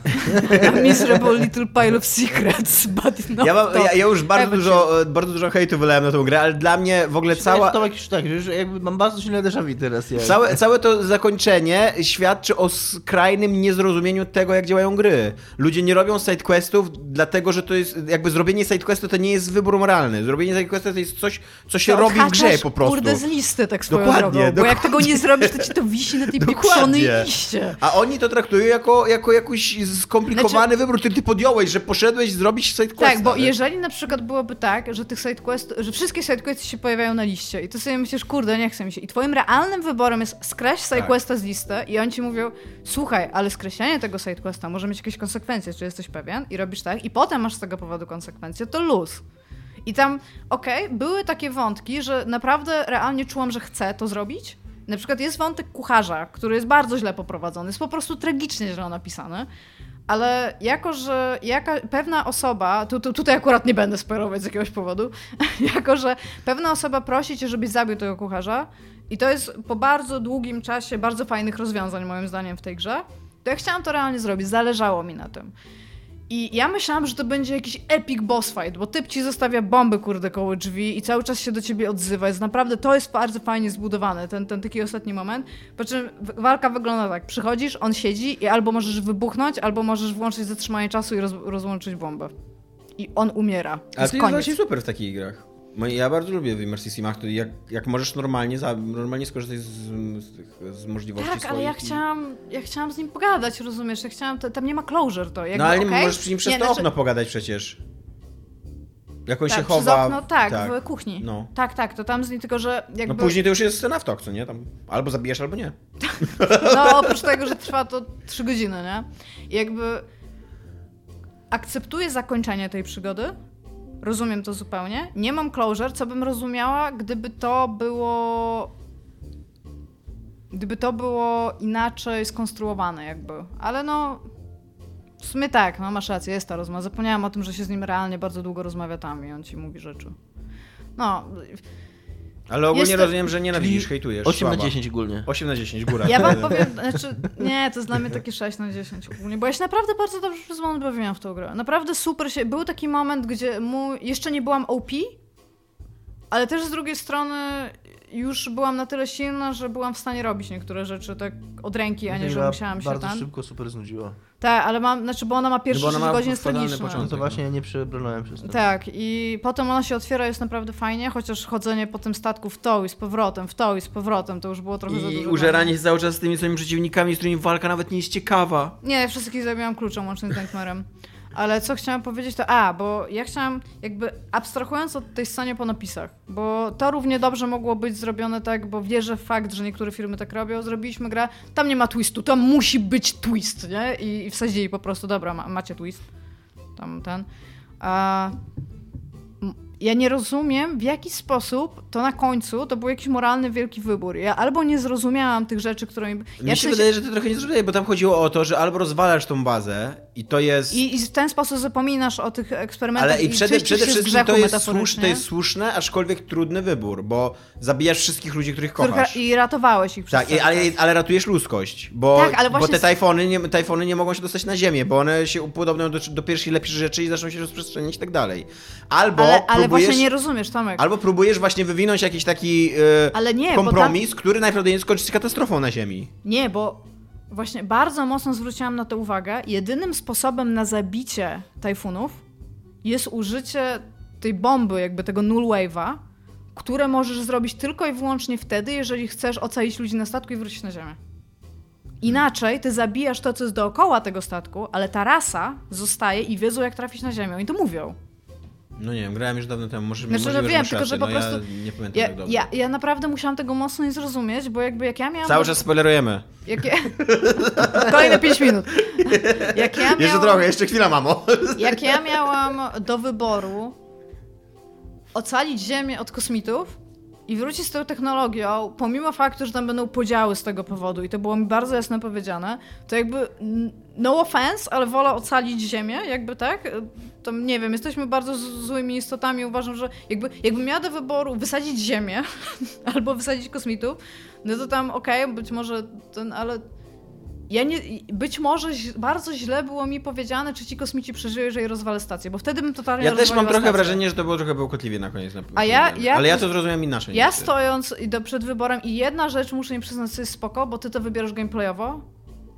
A miserable little pile of secrets, but not Ja, mam, ja, ja już bardzo Ever dużo, e, bardzo dużo hejtu wylałem na tą grę, ale dla mnie w ogóle Cała... cała, To jakiś tak, że już jakby mam bardzo silne déjà vu teraz. Ja. całe, całe to zakończenie świadczy o skrajnym niezrozumieniu tego, jak działają gry. Ludzie nie robią sidequestów, dlatego że to jest, jakby zrobienie sidequestu to nie jest wybór moralny. Zrobienie sidequestu to jest coś, co się To robi w grze po prostu. kurde z listy tak swoją Dokładnie, drogą, bo jak dokładnie. tego nie zrobisz, to ci to wisi na tej Dokładnie. pieprzonej liście. A oni to traktują jako, jako jakiś skomplikowany wybór, który ty podjąłeś, że poszedłeś zrobić sidequesta. Tak, bo jeżeli na przykład byłoby tak, że tych sidequest, że wszystkie sidequesty się pojawiają na liście i ty sobie myślisz, kurde, nie chce mi się. I twoim realnym wyborem jest skreś sidequesta z listy i oni ci mówią, słuchaj, ale skreślenie tego sidequesta może mieć jakieś konsekwencje, czy jesteś pewien? I robisz tak i potem masz z tego powodu konsekwencje, to luz. I tam, okej, były takie wątki, że naprawdę realnie czułam, że chcę to zrobić. Na przykład jest wątek kucharza, który jest bardzo źle poprowadzony, jest po prostu tragicznie źle napisany. Ale jako, że jaka, pewna osoba, tu, tu, tutaj akurat nie będę spoilować z jakiegoś powodu, jako, że pewna osoba prosi cię, żebyś zabił tego kucharza i to jest po bardzo długim czasie bardzo fajnych rozwiązań moim zdaniem w tej grze, to ja chciałam to realnie zrobić, zależało mi na tym. I ja myślałam, że to będzie jakiś epic boss fight, bo typ ci zostawia bomby, kurde, koło drzwi i cały czas się do ciebie odzywa. Jest naprawdę, to jest bardzo fajnie zbudowane, ten, ten taki ostatni moment. Po czym walka wygląda tak, przychodzisz, on siedzi i albo możesz wybuchnąć, albo możesz włączyć zatrzymanie czasu i roz, rozłączyć bombę. I on umiera. A to jest właśnie super w takich grach. Mo- Ja bardzo lubię w Immersive Simach, jak, jak możesz normalnie, za, normalnie skorzystać z, z, z możliwości Tak, ale ja chciałam, ja chciałam z nim pogadać, rozumiesz? Ja chciałam, to, tam nie ma closure to. Jakby, No ale nie okej? możesz przy nim przez Nie, to znaczy- okno pogadać przecież. Jak on tak, się przez chowa. okno, tak, w kuchni. No. Tak, tak, to tam z nim tylko, że jakby... No później to już jest scena w tok, co nie? Tam albo zabijesz, albo nie. No, oprócz tego, że trwa to 3 godziny, nie? I jakby akceptuję zakończenie tej przygody. Rozumiem to zupełnie. Nie mam closure, co bym rozumiała, gdyby to było. Gdyby to było inaczej skonstruowane, jakby. Ale no. W sumie tak, no masz rację, jest ta rozmowa. Zapomniałam o tym, że się z nim realnie bardzo długo rozmawia tam i on ci mówi rzeczy. No, Ale ogólnie Jest to- rozumiem, że nienawidzisz, Czyli hejtujesz. 8 na słaba. 10 ogólnie. 8 na 10, góra. Ja wam powiem, znaczy, nie, to jest dla mnie takie 6 na 10 ogólnie, bo ja się naprawdę bardzo dobrze przez moment bawiłam w tą grę. Naprawdę super się, był taki moment, gdzie mu, jeszcze nie byłam OP, ale też z drugiej strony już byłam na tyle silna, że byłam w stanie robić niektóre rzeczy tak od ręki, a nie, że musiałam się Bardzo tam... szybko super znudziła. Tak, ale mam, znaczy, bo ona ma pierwsze No ona 6 ma godzin tragiczne. No to właśnie ja nie przebrnąłem przez to. Tak, i potem ona się otwiera, jest naprawdę fajnie, chociaż chodzenie po tym statku w to i z powrotem, w to i z powrotem, to już było trochę za I dużo. użeranie się cały czas z tymi swoimi przeciwnikami, z którymi walka nawet nie jest ciekawa. Nie, ja wszystkich zabiłam kluczem łącznie z Nightmare'em. Ale co chciałam powiedzieć to, a, bo ja chciałam jakby abstrahując od tej scenie po napisach, bo to równie dobrze mogło być zrobione tak, bo wierzę w fakt, że niektóre firmy tak robią, zrobiliśmy grę, tam nie ma twistu, tam musi być twist, nie? I, i wsadzili po prostu, dobra, ma, macie twist, tam ten. A, ja nie rozumiem, w jaki sposób to na końcu to był jakiś moralny wielki wybór. Ja albo nie zrozumiałam tych rzeczy, które mi... Ja Mi w się sensie- wydaje, że ty trochę nie zrozumiałeś, bo tam chodziło o to, że albo rozwalasz tą bazę i to jest... I, I w ten sposób zapominasz o tych eksperymentach Ale i przede, przede wszystkim to jest, metaforycznie, słusz, to jest słuszny, aczkolwiek trudny wybór, bo zabijasz wszystkich ludzi, których kochasz. I ratowałeś ich przez Tak, i, ale, ale ratujesz ludzkość, bo, Tak, ale bo te tajfony nie, tajfony nie mogą się dostać na ziemię, bo one się upodobnią do, do pierwszej lepszej rzeczy i zaczną się rozprzestrzeniać i tak dalej. Albo ale, ale próbujesz, właśnie nie rozumiesz, Tomek. albo próbujesz właśnie wywinąć jakiś taki Ale nie, kompromis, który najprawdopodobniej skończy się katastrofą na ziemi. Nie, bo właśnie bardzo mocno zwróciłam na to uwagę. Jedynym sposobem na zabicie tajfunów jest użycie tej bomby, jakby tego null wave'a, które możesz zrobić tylko i wyłącznie wtedy, jeżeli chcesz ocalić ludzi na statku i wrócić na ziemię. Inaczej ty zabijasz to, co jest dookoła tego statku, ale ta rasa zostaje i wiedzą, jak trafić na ziemię. Oni to mówią. No nie wiem, grałem już dawno temu, może Znaczy, możliwe, że wiem, tylko że po no, prostu Ja nie pamiętam Ja, tak dobrze. ja, ja naprawdę musiałam tego mocno nie zrozumieć, bo jakby jak ja miałam... Cały czas spoilerujemy. Jak ja... Kolejne 5 minut. Jak ja miałam... Jeszcze trochę, jeszcze chwila, mamo. Jak ja miałam do wyboru ocalić Ziemię od kosmitów i wrócić z tą technologią, pomimo faktu, że tam będą podziały z tego powodu i to było mi bardzo jasno powiedziane, to jakby no offense, ale wolę ocalić Ziemię, jakby tak, to nie wiem, jesteśmy bardzo złymi istotami, uważam, że jakby, jakbym miała do wyboru wysadzić Ziemię albo wysadzić kosmitów, no to tam okej, być może ten, ale ja nie, być może bardzo źle było mi powiedziane, czy ci kosmici przeżyją, jeżeli rozwalę stację, bo wtedy bym totalnie Ja też mam trochę stację. wrażenie, że to było trochę bełkotliwie na koniec. Na A ja- ja- Ale ja to zrozumiałem inaczej. Ja niż ty. stojąc do, przed wyborem i jedna rzecz muszę im przyznać, co jest spoko, bo ty to wybierasz gameplayowo.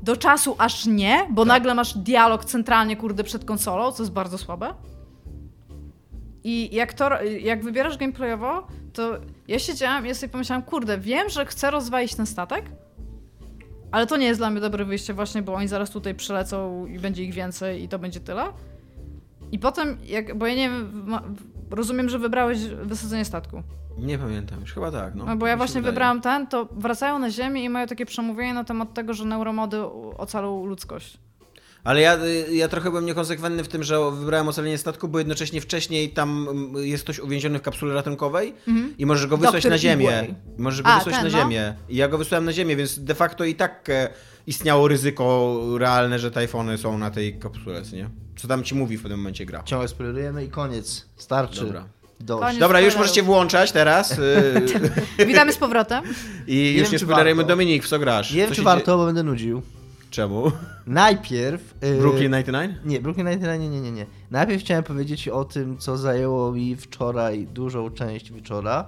Do czasu aż nie, bo Tak. nagle masz dialog centralnie, kurde, przed konsolą, co jest bardzo słabe. I jak, to, jak wybierasz gameplayowo, to ja siedziałam i ja sobie pomyślałam, kurde, wiem, że chcę rozwalić ten statek, ale to nie jest dla mnie dobre wyjście właśnie, bo oni zaraz tutaj przylecą i będzie ich więcej i to będzie tyle. I potem, jak, bo ja nie rozumiem, że wybrałeś wysadzenie statku. Nie pamiętam, już chyba tak. No, No bo ja się właśnie wydaje. wybrałam ten, to wracają na Ziemię i mają takie przemówienie na temat tego, że neuromody ocalą ludzkość. Ale ja, ja trochę byłem niekonsekwentny w tym, że wybrałem ocalenie statku, bo jednocześnie wcześniej tam mm, jest ktoś uwięziony w kapsule ratunkowej i możesz go wysłać Dr. na ziemię. Igway. Możesz go A, wysłać ten, na no. ziemię. I ja go wysłałem na ziemię, więc de facto i tak e, istniało ryzyko realne, że tajfony są na tej kapsule, co nie? Co tam ci mówi w pewnym momencie gra. Ciągle spoilerujemy i koniec. Starczy. Dobra. Dość. Dobra, już możecie włączać teraz y, Witamy z powrotem. i już wiem, nie spoilerujemy. Dominik, w co grasz? Nie wiem, Co czy warto, dzieje- bo będę nudził. Czemu? Najpierw... yy, Brooklyn 99? Nie, Brooklyn Nine-Nine, nie, nie, nie, nie. Najpierw chciałem powiedzieć o tym, co zajęło mi wczoraj dużą część wieczora.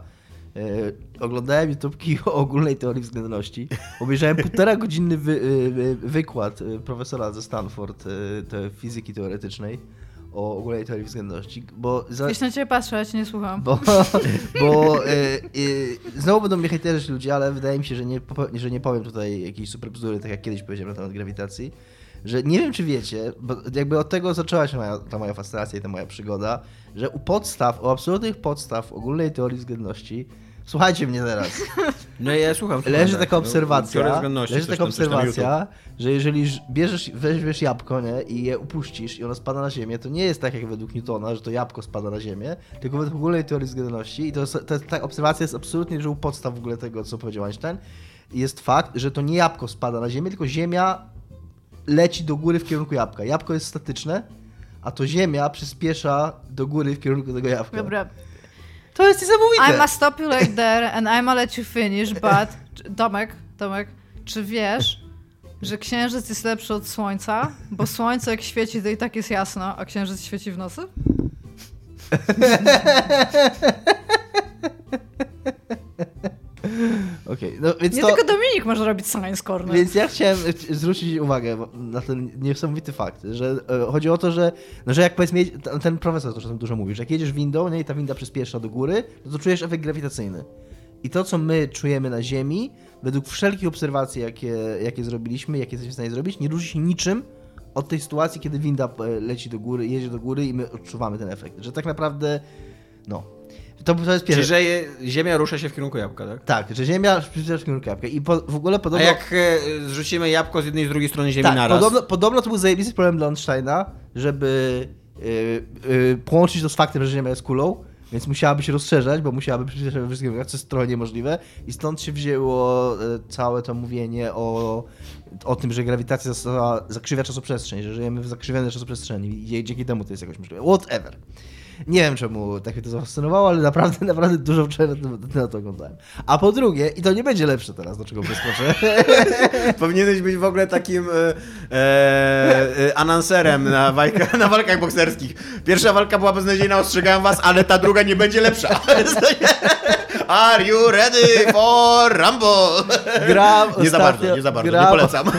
E, oglądałem YouTubki o ogólnej teorii względności. Obejrzałem półtora godzinny wy, e, wykład e, profesora ze Stanford, e, te fizyki teoretycznej o ogólnej teorii względności, bo... Za, Jeśli na ciebie patrzę, ja cię nie słucham. bo, bo e, e, znowu będą mnie hejterować ludzie, ale wydaje mi się, że nie, że nie powiem tutaj jakiejś super bzdury, tak jak kiedyś powiedziałem na temat grawitacji. Że nie wiem, czy wiecie, bo jakby od tego zaczęła się moja, ta moja fascynacja i ta moja przygoda, że u podstaw, u absolutnych podstaw ogólnej teorii względności, słuchajcie mnie teraz, No ja słucham. słucham, leży tak. taka No, obserwacja, teoria względności, leży taka obserwacja, że jeżeli bierzesz, weźmiesz jabłko nie, i je upuścisz i ono spada na ziemię, to nie jest tak jak według Newtona, że to jabłko spada na ziemię, tylko według ogólnej teorii względności i to, to, ta obserwacja jest absolutnie, że u podstaw w ogóle tego, co powiedział Einstein, jest fakt, że to nie jabłko spada na ziemię, tylko ziemia leci do góry w kierunku jabłka. Jabłko jest statyczne, a to ziemia przyspiesza do góry w kierunku tego jabłka. Dobra. To jest niesamowite! I'ma stop you right there and I'ma let you finish, but... Tomek, Tomek, czy wiesz, że księżyc jest lepszy od słońca? Bo słońce jak świeci, to i tak jest jasno, a księżyc świeci w nocy? Okej, no więc Nie to... tylko Dominik może robić science corner. Więc ja chciałem e, zwrócić uwagę na ten niesamowity fakt, że e, chodzi o to, że, no, że jak powiedzmy, ten- profesor to czasem dużo mówi, że jak jedziesz windą nie, i ta winda przyspiesza do góry, to, to czujesz efekt grawitacyjny. I to, co my czujemy na Ziemi, według wszelkich obserwacji, jakie, jakie zrobiliśmy, jakie jesteśmy w stanie zrobić, nie różni się niczym od tej sytuacji, kiedy winda e, leci do góry, jedzie do góry i my odczuwamy ten efekt. Że tak naprawdę, no. To, to jest Czyli, pierwsze. że Ziemia rusza się w kierunku jabłka, tak? Tak, że Ziemia przyspiesza w kierunku jabłka. I po, w ogóle A podobno... jak e, zrzucimy jabłko z jednej i z drugiej strony Ziemi Tak, naraz? podobno, podobno to był zajebisty problem dla Einsteina, żeby yy, yy, połączyć to z faktem, że Ziemia jest kulą, więc musiałaby się rozszerzać, bo musiałaby przyspieszać we wszystkim, co jest trochę niemożliwe. I stąd się wzięło całe to mówienie o, o tym, że grawitacja została, zakrzywia czasoprzestrzeń, że żyjemy w zakrzywionej czasoprzestrzeni i dzięki temu to jest jakoś możliwe. Whatever. Nie wiem, czemu tak mnie to zafascynowało, ale naprawdę, naprawdę dużo wczoraj na to, oglądałem. A po drugie, i to nie będzie lepsze teraz, do czego wyskoczę, Powinieneś być w ogóle takim e, e, e, na, walka, na walkach bokserskich. Pierwsza walka była beznadziejna, ostrzegałem was, ale ta druga nie będzie lepsza. Are you ready for Rumble? gram Nie za ostatnio- bardzo, nie za bardzo, gram, nie polecam.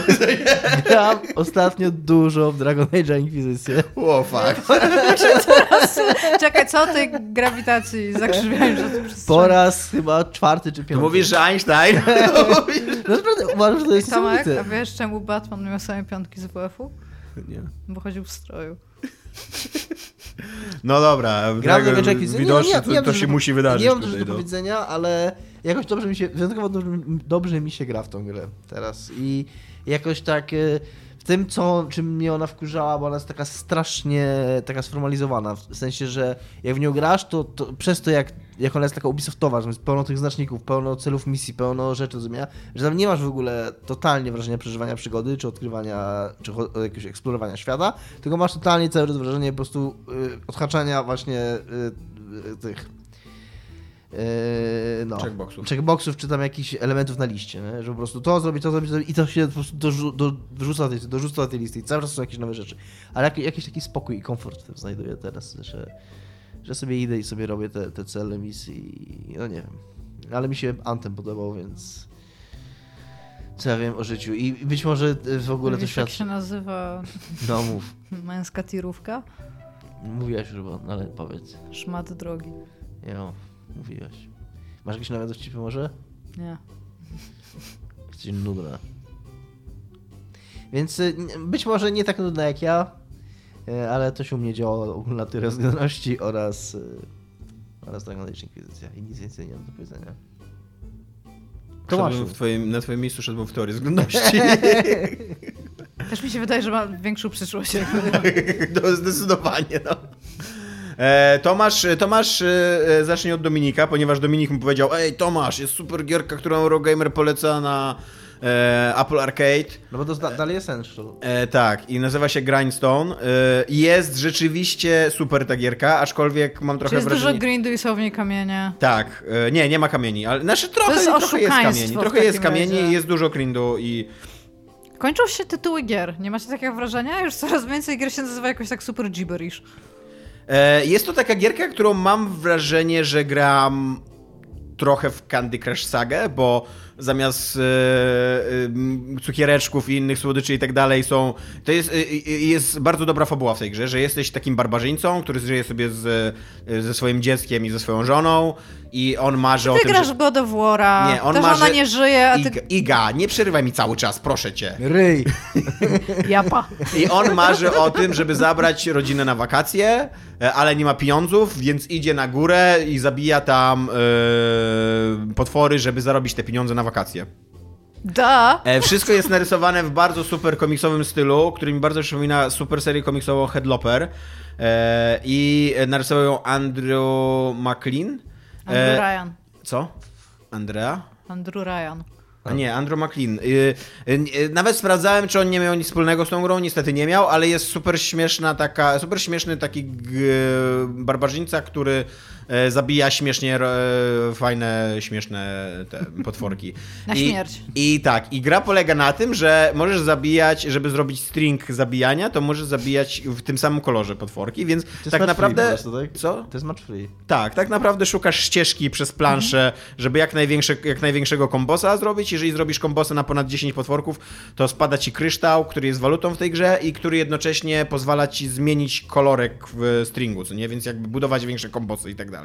Gram ostatnio dużo w Dragon Age Inquisition. Oh fuck. Czekaj, co o tej grawitacji zakrzywianiu czasoprzestrzeni? Po raz chyba czwarty czy piąty. mówisz, że Einstein? No naprawdę uważam, że to jest Tomek, a wiesz czemu Batman miał same piątki z WF-u? Nie. Bo chodził w stroju. No dobra, Gram Age Inquisition. widocznie Nie, nie, to, nie to dużo się do- musi wydarzyć Nie mam dużo do no. powiedzenia, ale jakoś dobrze mi się, wyjątkowo dobrze, dobrze mi się gra w tą grę teraz. I jakoś tak e, w tym, co, czym mnie ona wkurzała, bo ona jest taka strasznie taka sformalizowana. W sensie, że jak w nią grasz, to, to przez to, jak, jak ona jest taka Ubisoftowa, że jest pełno tych znaczników, pełno celów misji, pełno rzeczy, rozumienia, że tam nie masz w ogóle totalnie wrażenia przeżywania przygody, czy odkrywania, czy jakiegoś eksplorowania świata, tylko masz totalnie czas wrażenie po prostu y, odhaczania właśnie y, y, tych Yy, no, Checkboxów. checkboxów, czy tam jakichś elementów na liście, nie? że po prostu to zrobić, to zrobić, to i to się po prostu dorzu, do, dorzuca, do tej, dorzuca tej listy i cały czas są jakieś nowe rzeczy. Ale jak, jakiś taki spokój i komfort w tym znajduję teraz, że, że sobie idę i sobie robię te, te cele misji i no nie wiem. Ale mi się Anthem podobał, więc co ja wiem o życiu i być może w ogóle to Wiesz, jak świat... się nazywa No mów, męska tirówka? mówiłaś już, bo, ale powiedz. Szmat drogi. Jo, mówiłaś. Masz jakieś nowe dowcipy może? Nie. Jesteś nudna. Więc y, być może nie tak nudna jak ja, ale to się u mnie działa ogólna teoria względności oraz, y, oraz Dragon Age Inkwizycja. I nic więcej nie mam do powiedzenia. Tomaszu. Szedłbym w twoim, na twoim miejscu szedłbym w teorię względności. Też mi się wydaje, że ma większą przyszłość. to zdecydowanie, no. E, Tomasz, Tomasz e, e, zacznie od Dominika, ponieważ Dominik mu powiedział Ej, Tomasz, jest super gierka, którą Eurogamer poleca na e, Apple Arcade. No bo to zda- dalej Essential. E, tak, i nazywa się Grindstone. E, jest rzeczywiście super ta gierka, aczkolwiek mam Czy trochę jest wrażenie... dużo grindu i są w niej kamienie? Tak, e, nie, nie ma kamieni, ale znaczy trochę, jest trochę jest kamieni, trochę jest kamieni razie. i jest dużo grindu i Kończą się tytuły gier. Nie macie takiego wrażenia? Już coraz więcej gier się nazywa jakoś tak super gibberish. E, Jest to taka gierka, którą mam wrażenie, że gram trochę w Candy Crush Sagę, bo zamiast e, e, cukiereczków i innych słodyczy i tak dalej są... To jest, e, jest bardzo dobra fabuła w tej grze, że jesteś takim barbarzyńcą, który żyje sobie z, ze swoim dzieckiem i ze swoją żoną i on marzy o Ty tym, grasz że... w God of War'a, Nie, on marzy- ona nie żyje, a ty... Iga, Iga, nie przerywaj mi cały czas, proszę cię. Ryj! Japa. I on marzy o tym, żeby zabrać rodzinę na wakacje, ale nie ma pieniądzów, więc idzie na górę i zabija tam e, potwory, żeby zarobić te pieniądze na wakacje. Da. E, wszystko jest narysowane w bardzo super komiksowym stylu, który mi bardzo przypomina super serię komiksową Headloper. E, I narysował ją Andrew McLean. Andrew E, Ryan. Co? Andrea? Andrew Ryan. A nie, Andrew McLean. Y, y, y, Nawet sprawdzałem, czy on nie miał nic wspólnego z tą grą, niestety nie miał, ale jest super śmieszna taka, super śmieszny taki barbarzyńca, który zabija śmiesznie e, fajne, śmieszne te potworki. Na I, śmierć. I tak, i gra polega na tym, że możesz zabijać, żeby zrobić string zabijania, to możesz zabijać w tym samym kolorze potworki, więc To jest tak naprawdę... Prostu, tak? Co? To jest match free. Tak, tak naprawdę szukasz ścieżki przez planszę, żeby jak, największe, jak największego kombosa zrobić. Jeżeli zrobisz kombosa na ponad 10 potworków, to spada ci kryształ, który jest walutą w tej grze i który jednocześnie pozwala ci zmienić kolorek w stringu, co nie? Więc jakby budować większe kombosy i tak dalej.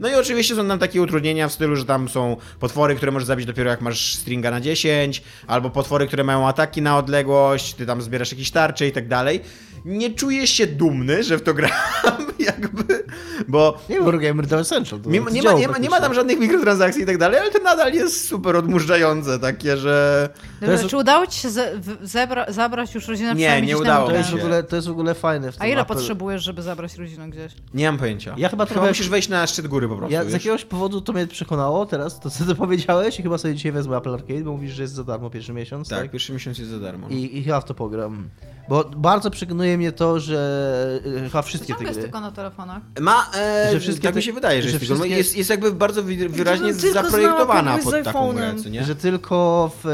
No i oczywiście są tam takie utrudnienia w stylu, że tam są potwory, które możesz zabić dopiero jak masz stringa na 10, albo potwory, które mają ataki na odległość, ty tam zbierasz jakieś tarcze i tak dalej. Nie czuję się dumny, że w to gram, jakby, bo Nie, Eurogamer to Essential. To nie, ma- nie, ma, nie, ma, nie ma tam żadnych mikrotransakcji i tak dalej, ale to nadal jest super odmurzające, takie, że... Dobra, jest- Czy udało ci się ze, zebra, zabrać już rodzinę Nie, nie udało na To mi jest, się. w ogóle, to jest w ogóle fajne w tym A ile Apple. potrzebujesz, żeby zabrać rodzinę gdzieś? Nie mam pojęcia. Ja chyba Chyba musisz wejść na szczyt góry po prostu, Ja z jakiegoś powodu to mnie przekonało teraz, to co ty powiedziałeś i chyba sobie dzisiaj wezmę Apple Arcade, bo mówisz, że jest za darmo pierwszy miesiąc, tak? Tak, pierwszy miesiąc jest za darmo. I, I chyba w to pogram. Bo bardzo przekonuje mnie to, że y, chyba wszystkie To te jest gry... tylko na telefonach. Ma, e, Że wszystkie tak mi te- się wydaje, że, że jest, tylko, wszystkie- jest, jest jakby bardzo wyraźnie tylko zaprojektowana pod taką grę, nie? Że tylko w,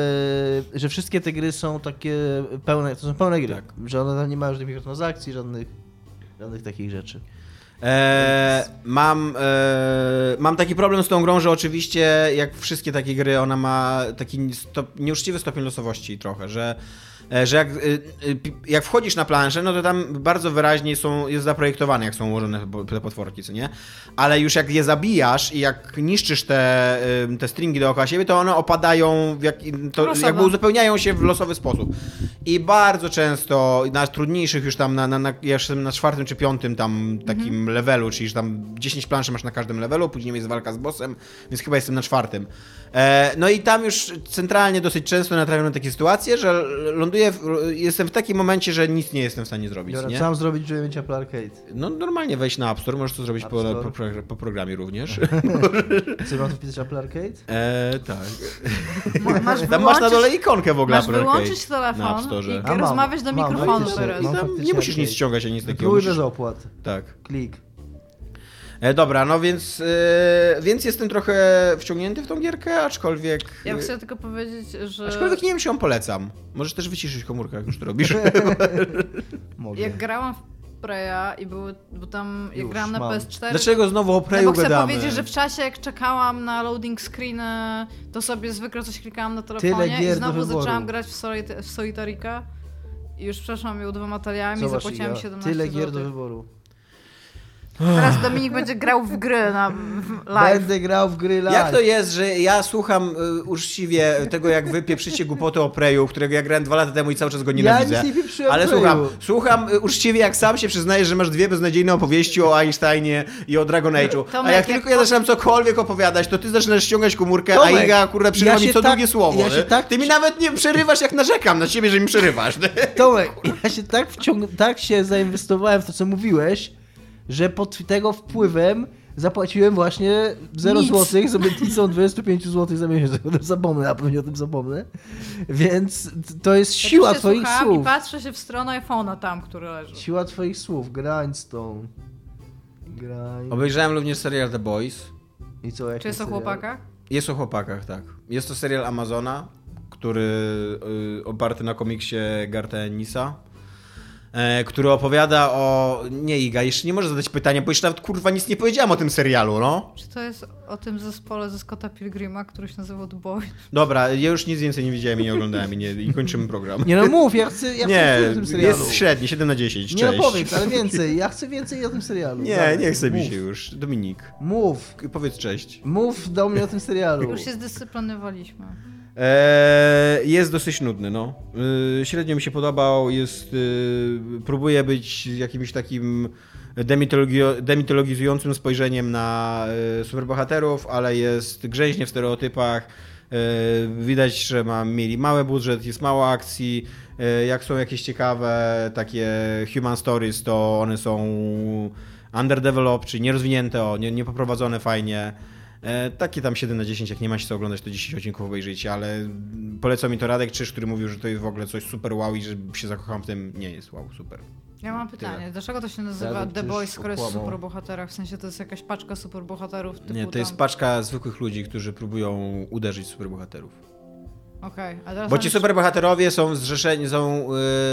y, że wszystkie te gry są takie pełne, to są pełne gry. Tak. Że one tam nie mają żadnych mikrotransakcji, żadnych, żadnych takich rzeczy. E, mam, e, mam taki problem z tą grą, że oczywiście jak wszystkie takie gry, ona ma taki stop, nieuczciwy stopień losowości trochę, że, e, że jak, e, e, jak wchodzisz na planszę, no to tam bardzo wyraźnie są, jest zaprojektowane, jak są ułożone te potworki, co nie? Ale już jak je zabijasz i jak niszczysz te, e, te stringi dookoła siebie, to one opadają, jak, to Losowo. jakby uzupełniają się w losowy sposób. I bardzo często na trudniejszych już tam, na, na, na, na czwartym czy piątym tam takim levelu, czyli że tam 10 planszy masz na każdym levelu, później jest walka z bossem, więc chyba jestem na czwartym. E, no i tam już centralnie dosyć często natrafiam na takie sytuacje, że ląduję, w, jestem w takim momencie, że nic nie jestem w stanie zrobić, Dobra, nie? co mam zrobić, żeby mieć Apple Arcade? No normalnie wejść na App Store, możesz to zrobić po, po, po programie również. Czy mam tu wpisać Apple Arcade? E, tak. Masz Tam masz na dole ikonkę w ogóle Masz Apple Arcade wyłączyć na App telefon Store. i mam, rozmawiać do mam, mikrofonu faktycznie. teraz. I Mam tam nie musisz nic ściągać ani nic takiego. Musisz... bez opłat. Tak. Klik. E, dobra, no więc, e, więc jestem trochę wciągnięty w tą gierkę, aczkolwiek... Ja e, chcę tylko powiedzieć, że Aczkolwiek nie wiem, czy ją polecam. Możesz też wyciszyć komórkę, jak już to robisz. Mogę. jak grałam w Preya i były, bo tam jak Już, grałam na mam. PS4... Dlaczego znowu o No Preju bo chcę gadamy? powiedzieć, że w czasie jak czekałam na loading screeny, to sobie zwykle coś klikałam na telefonie i gier do znowu wyboru. zaczęłam grać w, Solit- w Solitarika i już przeszłam ją dwoma taliami Zobacz, zapłaciłam Iga, 17 Tyle gier do wyboru. Teraz Dominik będzie grał w gry na live. Będę grał w gry live. Jak to jest, że ja słucham y, uczciwie tego, jak wy pieprzycie głupoty o Preju, którego ja grałem dwa lata temu i cały czas go nienawidzę. Ja nic nie pieprzyłem ale słucham, słucham y, uczciwie, jak sam się przyznajesz, że masz dwie beznadziejne opowieści o Einsteinie i o Dragon Age'u. A Tomek, jak jak tylko ja zaczynam cokolwiek opowiadać, to ty zaczynasz ściągać komórkę, a Tomek, Iga akurat przerywa ja mi co tak- drugie słowo. ja tak- Ty mi nawet nie przerywasz, jak narzekam na ciebie, że mi przerywasz. Tomek, ja się tak wciąg... tak się zainwestowałem w to, co mówiłeś, że pod tego wpływem zapłaciłem właśnie 0 Nic. zł z obietnicą 25 zł za miesiąc. O tym zapomnę, a pewnie o tym zapomnę. Więc to jest siła twoich słów. I patrzę się w stronę iPhone'a tam, który leży. Siła twoich słów. Grindstone. Grind... Obejrzałem również serial The Boys. I co, jak Czy jest o chłopakach? Jest o chłopakach, tak. Jest to serial Amazona, który y, oparty na komiksie Garta Ennisa, który opowiada o... Nie, Iga, jeszcze nie możesz zadać pytania, bo jeszcze nawet kurwa nic nie powiedziałem o tym serialu, no. Czy to jest o tym zespole ze Scotta Pilgrima, który się nazywał The Boy? Dobra, ja już nic więcej nie widziałem i nie oglądałem i, nie, i kończymy program. Nie no mów, ja chcę, ja chcę Nie, o tym serialu. jest średni, 7 na 10, Nie no cześć. powiedz, ale więcej. Ja chcę więcej o tym serialu. Nie, Dawaj, nie chce mi się już. Dominik, Mów. powiedz cześć. Mów do mnie o tym serialu. Już się zdyscyplinowaliśmy. Eee, jest dosyć nudny, no. Yy, średnio mi się podobał, jest... Yy, próbuje być jakimś takim demitologizującym spojrzeniem na superbohaterów, ale jest grzęźnie w stereotypach. Widać, że ma, mieli mały budżet, jest mało akcji. Jak są jakieś ciekawe takie human stories, to one są underdeveloped, czyli nierozwinięte, o, nie, niepoprowadzone fajnie. E, takie tam 7 na 10, jak nie ma się co oglądać, to 10 odcinków obejrzyjcie, ale polecał mi to Radek Czyż, który mówił, że to jest w ogóle coś super wow i że się zakocham w tym. Nie jest wow, super. Ja mam pytanie, dlaczego to się nazywa The Boys, skoro jest superbohaterach? W sensie to jest jakaś paczka superbohaterów typu Nie, to jest tam... paczka zwykłych ludzi, którzy próbują uderzyć superbohaterów. Okej, a Bo ci superbohaterowie są zrzeszeni, są,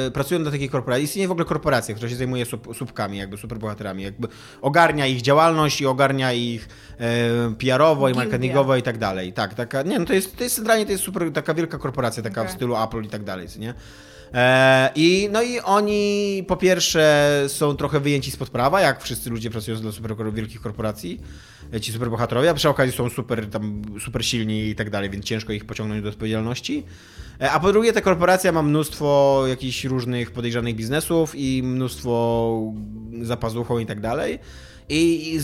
yy, pracują dla takiej korporacji. Istnieje w ogóle korporacja, która się zajmuje sub, słupkami, jakby superbohaterami. Jakby ogarnia ich działalność i ogarnia ich yy, PR-owo i marketingowo i tak dalej. Tak, taka, nie, no to jest, to jest centralnie to jest super, taka wielka korporacja, taka Okej. w stylu Apple i tak dalej, nie? E, I, no i oni po pierwsze są trochę wyjęci spod prawa, jak wszyscy ludzie pracują dla super wielkich korporacji, e, ci superbohaterowie, a przy okazji są super, tam, super silni i tak dalej, więc ciężko ich pociągnąć do odpowiedzialności. E, A po drugie, ta korporacja ma mnóstwo jakichś różnych podejrzanych biznesów i mnóstwo za pazuchą i tak dalej. I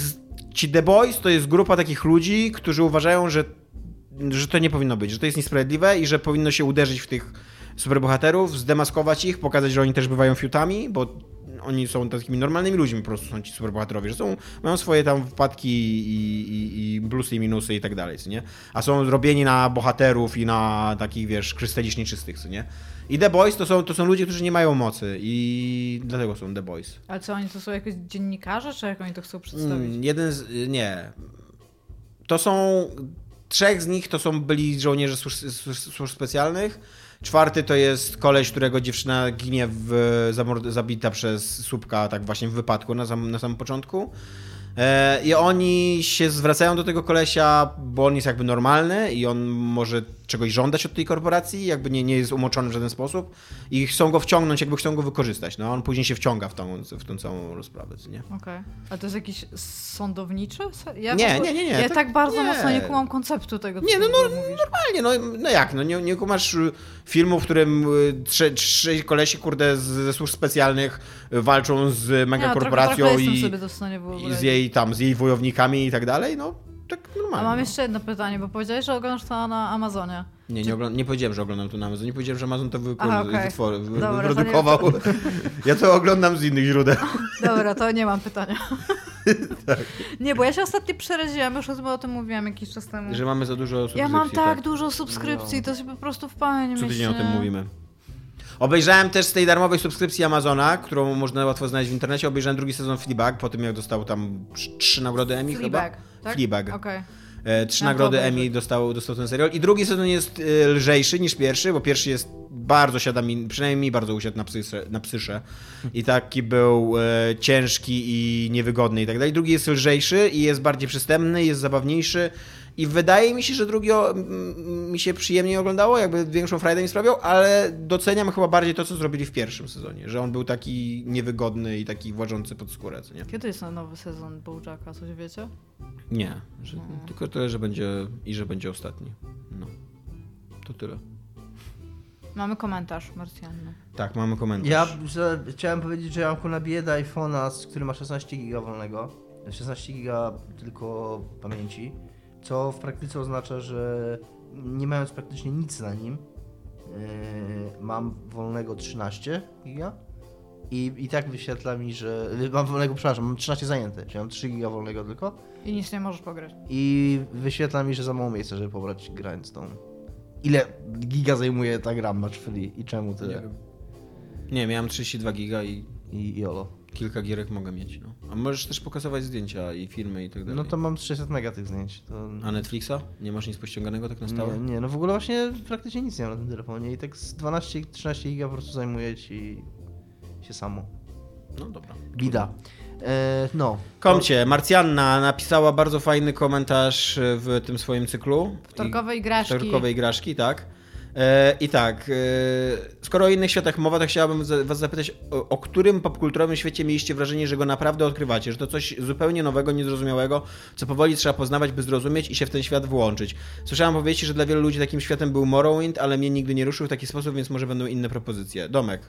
ci The Boys to jest grupa takich ludzi, którzy uważają, że że to nie powinno być, że to jest niesprawiedliwe i że powinno się uderzyć w tych superbohaterów, zdemaskować ich, pokazać, że oni też bywają fiutami, bo oni są takimi normalnymi ludźmi po prostu są ci superbohaterowie, że są, mają swoje tam wpadki i, i, i plusy i minusy i tak dalej, co nie? A są zrobieni na bohaterów i na takich, wiesz, krystalicznie czystych, co nie? I The Boys to są, to są ludzie, którzy nie mają mocy i dlatego są The Boys. Ale co, oni to są jakieś dziennikarze, czy jak oni to chcą przedstawić? Mm, jeden z. Nie. To są. Trzech z nich to są byli żołnierze służb, służb specjalnych. Czwarty to jest koleś, którego dziewczyna ginie w, zabita przez słupka, tak właśnie w wypadku na, sam, na samym początku. E, I oni się zwracają do tego kolesia, bo on jest jakby normalny i on może czegoś żądać od tej korporacji, jakby nie, nie jest umoczony w żaden sposób i chcą go wciągnąć, jakby chcą go wykorzystać. No a on później się wciąga w tą, w tą całą rozprawę, nie? Okej. Ale to jest jakiś sądowniczy? Ja Nie, ogóle- nie, nie, nie, Ja tak- tak bardzo nie. mocno nie kumam konceptu tego, Nie, no, no. Normalnie, no, no jak, no nie, nie masz y, filmu, w którym y, trzej trzy kolesi, kurde, ze służb specjalnych y, walczą z Nie, megakorporacją trochę i, i z jej tam, z jej wojownikami i tak dalej, no tak A normalnie. mam no. jeszcze jedno pytanie, bo powiedziałeś, że oglądasz to na Amazonie. Nie, nie, ogląd- nie powiedziałem, że oglądam to na Amazon, nie powiedziałem, że Amazon to wy- Aha, okej. wytwor- wy- Dobra, to nie- wyprodukował. Ja to oglądam z innych źródeł. Dobra, to nie mam pytania. Tak. Nie, bo ja się ostatnio przeraziłam, już chyba o tym mówiłam jakiś czas temu. Że mamy za dużo subskrypcji. Ja mam tak dużo subskrypcji, to się po prostu w pamięć Co tydzień o tym mówimy. Obejrzałem też z tej darmowej subskrypcji Amazona, którą można łatwo znaleźć w internecie, obejrzałem drugi sezon Fleabag, po tym jak dostał tam trz- trzy nagrody Emmy Fleabag, chyba. tak? Fleabag. Okej. E, Trzy Ja nagrody. Emmy dostał, dostał ten serial. I drugi sezon jest e, lżejszy niż pierwszy, bo pierwszy jest bardzo siada mi, przynajmniej mi bardzo usiadł na, psysze, na psysze. I taki był e, ciężki i niewygodny i tak dalej. Drugi jest lżejszy i jest bardziej przystępny, jest zabawniejszy. I wydaje mi się, że drugi o, mi się przyjemniej oglądało, jakby większą frajdę mi sprawiał, ale doceniam chyba bardziej to, co zrobili w pierwszym sezonie, że on był taki niewygodny i taki włażący pod skórę, co nie? Kiedy jest na nowy sezon Bojacka, coś wiecie? Nie, że, tylko tyle, że będzie i że będzie ostatni. No. To tyle. Mamy komentarz Marsjanny. Tak, mamy komentarz. Ja że, chciałem powiedzieć, że ja mam kuna biedę iPhone'a, z- który ma 16 giga wolnego. 16 giga tylko pamięci, co w praktyce oznacza, że nie mając praktycznie nic na nim, yy, mam wolnego 13 giga. I, I tak wyświetla mi, że. Mam wolnego, przepraszam, mam 13 zajęte, czyli mam 3 giga wolnego tylko. I nic nie możesz pograć. I wyświetla mi, że za mało miejsca, żeby pobrać grindstone. Ile giga zajmuje ta gra match free i czemu Nie tyle? wiem. Nie, miałem 32 giga i I jolo. Kilka gierek mogę mieć. No. A możesz też pokazywać zdjęcia i filmy i tak dalej. No to mam 600 mega tych zdjęć. To... A Netflixa? Nie masz nic pościąganego tak na stałe? Nie, nie, no w ogóle właśnie praktycznie nic nie mam na tym telefonie i tak z 12-13 giga po prostu zajmuje ci się samo. No dobra. Bida. E, no. Komcie, Marcjanna napisała bardzo fajny komentarz w tym swoim cyklu. Wtorkowej graszki. Wtorkowej graszki, tak. E, I tak, e, skoro o innych światach mowa, to chciałabym was zapytać, o, o którym popkulturowym świecie mieliście wrażenie, że go naprawdę odkrywacie, że to coś zupełnie nowego, niezrozumiałego, co powoli trzeba poznawać, by zrozumieć i się w ten świat włączyć. Słyszałem powiedzieć, że dla wielu ludzi takim światem był Morrowind, ale mnie nigdy nie ruszył w taki sposób, więc może będą inne propozycje. Domek,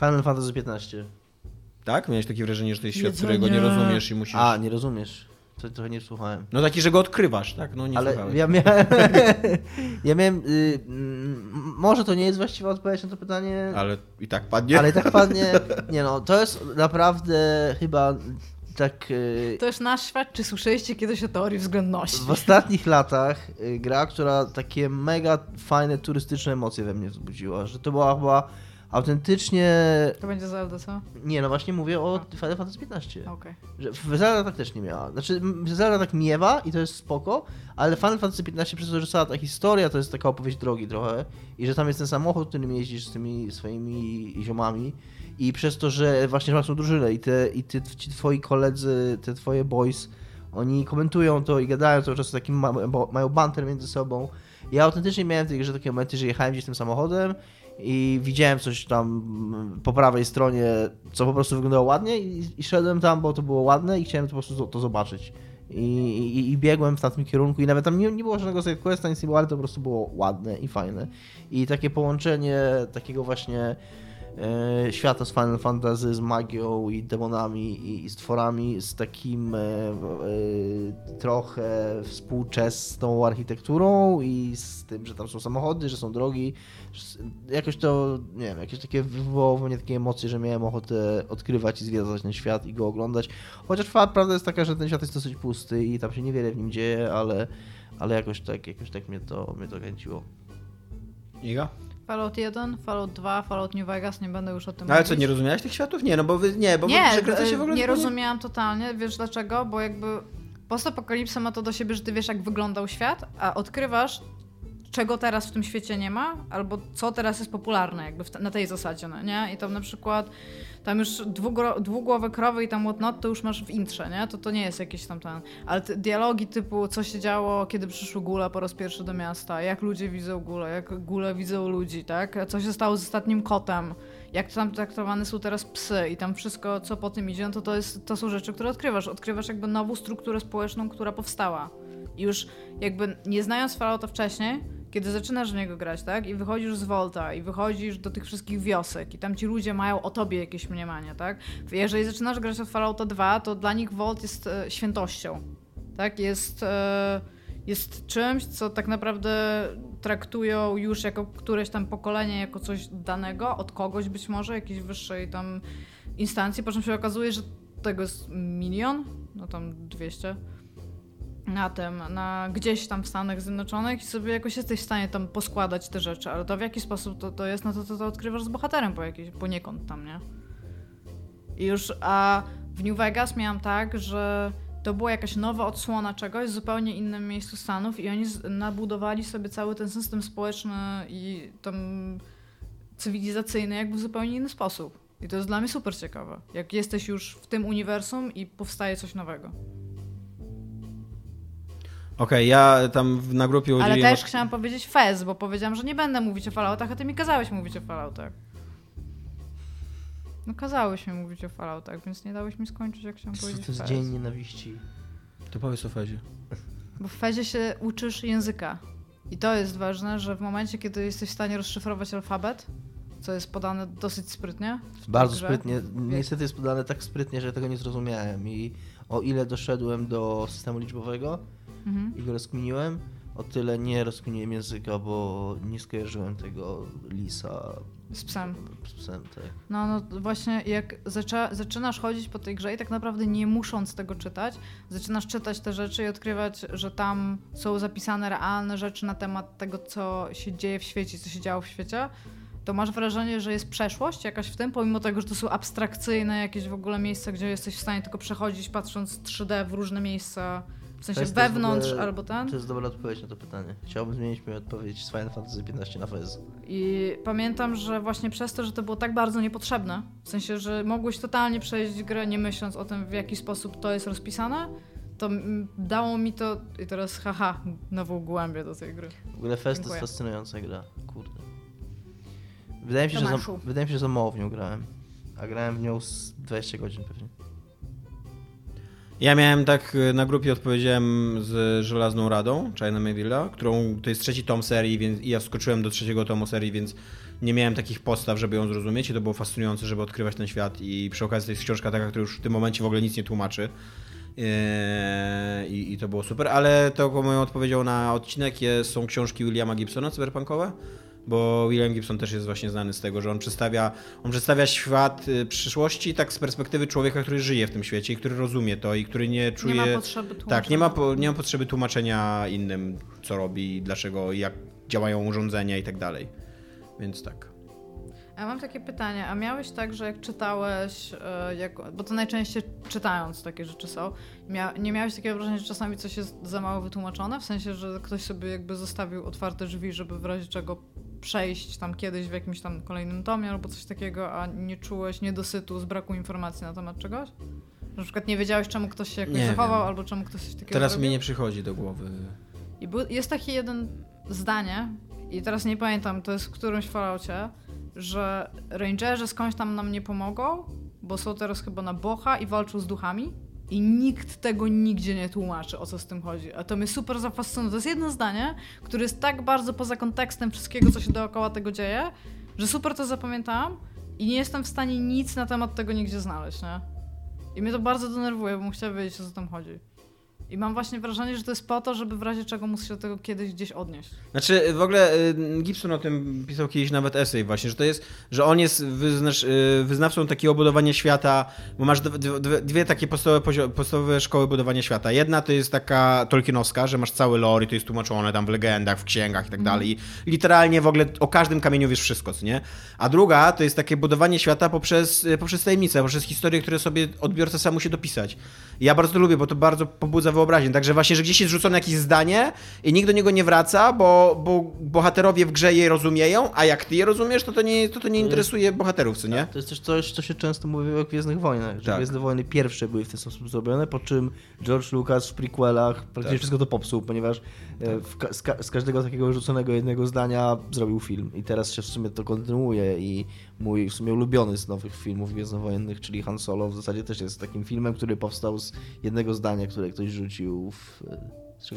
Final Fantasy 15. tak? Miałeś takie wrażenie, że to jest świat, Jedzenie. którego nie rozumiesz i musisz... A, nie rozumiesz. To trochę nie słuchałem. No taki, że go odkrywasz, tak? No nie Ale ja miałem. ja miałem. Y, może to nie jest właściwa odpowiedź na to pytanie. Ale i tak padnie. Ale i tak padnie. Nie no, to jest naprawdę chyba tak. y, To jest nasz świat, czy słyszeliście kiedyś o teorii względności? W ostatnich latach y, gra, która takie mega fajne turystyczne emocje we mnie wzbudziła, że to była chyba autentycznie... To będzie Zelda, co? Nie, no właśnie mówię o Final Fantasy 15. Okej. Że Zelda tak też nie miała. Znaczy, Zelda tak miewa i to jest spoko, ale Final Fantasy 15 przez to, że cała ta historia to jest taka opowieść drogi trochę i że tam jest ten samochód, którym jeździsz z tymi swoimi ziomami i przez to, że właśnie masz tą drużynę i, te, i ty, ci twoi koledzy, te twoje boys, oni komentują to i gadają cały czas takim, ma, bo, mają banter między sobą. Ja autentycznie miałem grze takie momenty, że jechałem gdzieś tym samochodem i widziałem coś tam po prawej stronie, co po prostu wyglądało ładnie i, i szedłem tam, bo to było ładne i chciałem po prostu to, to zobaczyć. I, i, I biegłem w tamtym kierunku i nawet tam nie, nie było żadnego side questa, nic nie było, ale to po prostu było ładne i fajne. I takie połączenie takiego właśnie e, świata z Final Fantasy z magią i demonami i, i stworami z takim e, e, trochę współczesną architekturą i z tym, że tam są samochody, że są drogi. Jakoś to, nie wiem, jakieś takie wywołało we mnie takie emocje, że miałem ochotę odkrywać i zwiedzać ten świat i go oglądać. Chociaż prawda jest taka, że ten świat jest dosyć pusty i tam się niewiele w nim dzieje, ale, ale jakoś tak, jakoś tak mnie to, mnie to kręciło. Iga? Fallout 1, Fallout 2, Fallout New Vegas, nie będę już o tym No, ale mówić. co, nie rozumiałeś tych światów? Nie, no bo wy, nie, bo Nie, przekręcacie w ogóle nie rozumiałam totalnie. Wiesz dlaczego? Bo jakby postapokalipsa ma to do siebie, że ty wiesz jak wyglądał świat, a odkrywasz czego teraz w tym świecie nie ma, albo co teraz jest popularne jakby te, na tej zasadzie, no nie? I tam na przykład tam już dwugłowe krowy i tam whatnot to już masz w intrze, nie? To to nie jest jakieś tam ten... Ale dialogi typu co się działo, kiedy przyszły góle po raz pierwszy do miasta, jak ludzie widzą góle, jak góle widzą ludzi, tak? Co się stało z ostatnim kotem, jak tam traktowane są teraz psy i tam wszystko, co po tym idzie, no to, to, jest, to są rzeczy, które odkrywasz. Odkrywasz jakby nową strukturę społeczną, która powstała. I już jakby nie znając Fallouta wcześniej, kiedy zaczynasz w niego grać, tak? I wychodzisz z Volta i wychodzisz do tych wszystkich wiosek i tam ci ludzie mają o tobie jakieś mniemanie, tak? Jeżeli zaczynasz grać od Fallouta 2, to dla nich Volt jest e, świętością, tak? Jest, e, jest czymś, co tak naprawdę traktują już jako któreś tam pokolenie, jako coś danego, od kogoś być może, jakiejś wyższej tam instancji, po czym się okazuje, że tego jest milion, no tam 200. na tym, na gdzieś tam w Stanach Zjednoczonych i sobie jakoś jesteś w stanie tam poskładać te rzeczy, ale to w jaki sposób to, to jest, no to, to, to odkrywasz z bohaterem po jakiś, poniekąd tam, nie? I już, a w New Vegas miałam tak, że to była jakaś nowa odsłona czegoś w zupełnie innym miejscu Stanów i oni nabudowali sobie cały ten system społeczny i tam cywilizacyjny jakby w zupełnie inny sposób. I to jest dla mnie super ciekawe. Jak jesteś już w tym uniwersum i powstaje coś nowego. Okej, ja tam na grupie Ale udzieliłem... też chciałam powiedzieć Fez, bo powiedziałam, że nie będę mówić o Falloutach, a ty mi kazałeś mówić o Falloutach. No kazałeś mi mówić o Falloutach, więc nie dałeś mi skończyć, jak chciałam To powiedzieć jest Fez. dzień nienawiści. To powiedz o Fezie. Bo w Fezie się uczysz języka. I to jest ważne, że w momencie, kiedy jesteś w stanie rozszyfrować alfabet, co jest podane dosyć sprytnie. Bardzo grze, sprytnie. Niestety jest podane tak sprytnie, że ja tego nie zrozumiałem. I o ile doszedłem do systemu liczbowego Mhm. i go rozkminiłem, o tyle nie rozkminiłem języka, bo nie skojarzyłem tego lisa Z psem. z psem. Tak. No, no właśnie jak zaczę, zaczynasz chodzić po tej grze i tak naprawdę nie musząc tego czytać, zaczynasz czytać te rzeczy i odkrywać, że tam są zapisane realne rzeczy na temat tego, co się dzieje w świecie, co się działo w świecie, to masz wrażenie, że jest przeszłość jakaś w tym, pomimo tego, że to są abstrakcyjne jakieś w ogóle miejsca, gdzie jesteś w stanie tylko przechodzić patrząc 3D w różne miejsca, w sensie To jest- to wewnątrz ogóle- albo ten. To jest dobra odpowiedź na to pytanie. Chciałbym zmienić moją odpowiedź z Final Fantasy XV na Fez. I pamiętam, że właśnie przez to, że to było tak bardzo niepotrzebne, w sensie, że mogłeś totalnie przejść grę nie myśląc o tym, w jaki sposób to jest rozpisane, to dało mi to, i teraz haha, nową głębię do tej gry. W ogóle Fez to Dziękuję. jest fascynująca gra. Kurde. Wydaje mi się, że za, Tomaszu. wydaje mi się, że za mało w nią grałem. A grałem w nią z 20 godzin pewnie. Ja miałem tak, y, na grupie odpowiedziałem z Żelazną Radą, China Mayville'a, którą, to jest trzeci tom serii, więc ja wskoczyłem do trzeciego tomu serii, więc nie miałem takich postaw, żeby ją zrozumieć i to było fascynujące, żeby odkrywać ten świat i przy okazji to jest książka taka, która już w tym momencie w ogóle nic nie tłumaczy. Eee, I, I to było super, ale to moją odpowiedzią na odcinek jest, są książki Williama Gibsona cyberpunkowe, bo William Gibson też jest właśnie znany z tego, że on przedstawia, on przedstawia świat y, przyszłości tak z perspektywy człowieka, który żyje w tym świecie i który rozumie to i który nie czuje... Nie ma potrzeby tłumaczenia. Tak, nie ma, po, nie ma potrzeby tłumaczenia innym, co robi, dlaczego, jak działają urządzenia i tak dalej. Więc tak. Ja mam takie pytanie, a miałeś tak, że jak czytałeś, e, jak, bo to najczęściej czytając takie rzeczy są, mia, nie miałeś takiego wrażenia, że czasami coś jest za mało wytłumaczone? W sensie, że ktoś sobie jakby zostawił otwarte drzwi, żeby w razie czego przejść tam kiedyś w jakimś tam kolejnym tomie albo coś takiego, a nie czułeś niedosytu z braku informacji na temat czegoś? Że na przykład nie wiedziałeś, czemu ktoś się jakoś Nie zachował, wiem. albo czemu ktoś coś takiego Teraz zrobił? mi nie przychodzi do głowy. I był, jest takie jeden zdanie, i teraz nie pamiętam, to jest w którymś falaucie, że rangerzy skądś tam nam nie pomogą, bo są teraz chyba na bocha i walczą z duchami. I nikt tego nigdzie nie tłumaczy, o co z tym chodzi. A to mnie super zafascynuje. To jest jedno zdanie, które jest tak bardzo poza kontekstem wszystkiego, co się dookoła tego dzieje, że super to zapamiętałam i nie jestem w stanie nic na temat tego nigdzie znaleźć, nie? I mnie to bardzo denerwuje, bo bym chciała wiedzieć, o co tam chodzi. I mam właśnie wrażenie, że to jest po to, żeby w razie czego móc się do tego kiedyś gdzieś odnieść. Znaczy, w ogóle y, Gibson o tym pisał kiedyś nawet esej właśnie, że to jest, że on jest wyznacz, y, wyznawcą takiego budowania świata, bo masz dwie, dwie, takie podstawowe, podstawowe szkoły budowania świata. Jedna to jest taka Tolkienowska, że masz cały lore i to jest tłumaczone tam w legendach, w księgach i tak dalej. I literalnie w ogóle o każdym kamieniu wiesz wszystko, co nie? A druga to jest takie budowanie świata poprzez, y, poprzez tajemnice, poprzez historie, które sobie odbiorca sam musi dopisać. I ja bardzo to lubię, bo to bardzo pobudza wyobraźnię. Także właśnie, że gdzieś jest rzucone jakieś zdanie i nikt do niego nie wraca, bo, bo bohaterowie w grze je rozumieją, a jak ty je rozumiesz, to to nie, to to nie interesuje bohaterów, co nie? To jest też coś, co się często mówi o Gwiezdnych Wojnach, że Tak. Gwiezdne Wojny pierwsze były w ten sposób zrobione, po czym George Lucas w prequelach praktycznie Tak. wszystko to popsuł, ponieważ e, ka- z, ka- z każdego takiego rzuconego jednego zdania zrobił film i teraz się w sumie to kontynuuje i mój w sumie ulubiony z nowych filmów gwiezdnowojennych, czyli Han Solo w zasadzie też jest takim filmem, który powstał z jednego zdania, które ktoś rzucił w... e,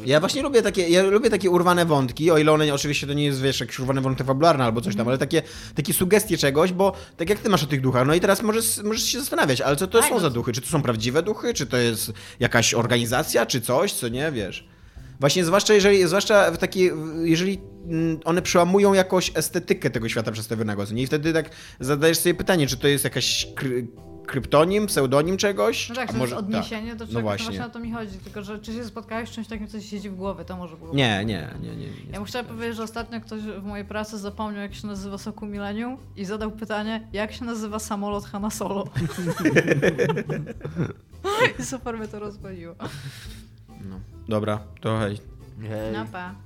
Ja właśnie lubię takie, ja lubię takie urwane wątki, o ile one oczywiście to nie jest, wiesz, jakieś urwane wątki fabularne albo coś tam, ale takie, takie sugestie czegoś, bo tak jak ty masz o tych duchach, no i teraz możesz, możesz się zastanawiać, ale co to Tak, są no za duchy? Czy to są prawdziwe duchy? Czy to jest jakaś organizacja? Czy coś, co nie, wiesz? Właśnie zwłaszcza jeżeli, zwłaszcza w takie, jeżeli mm, one przełamują jakoś estetykę tego świata przedstawionego, co nie? I wtedy tak zadajesz sobie pytanie, czy to jest jakaś kry, kryptonim, pseudonim czegoś? No tak, to może- jest odniesienie do No czegoś, no właśnie. właśnie o to mi chodzi. Tylko, że czy się spotkałeś z czymś takim, co ci siedzi w głowie, to może było. Nie, nie, nie, nie. nie Ja mu chciałam powiedzieć, że ostatnio ktoś w mojej pracy zapomniał, jak się nazywa Soku Millennium i zadał pytanie, jak się nazywa samolot Hanna Solo. I super mnie to rozbawiło. No. Dobra, to hej. Hej. No pa.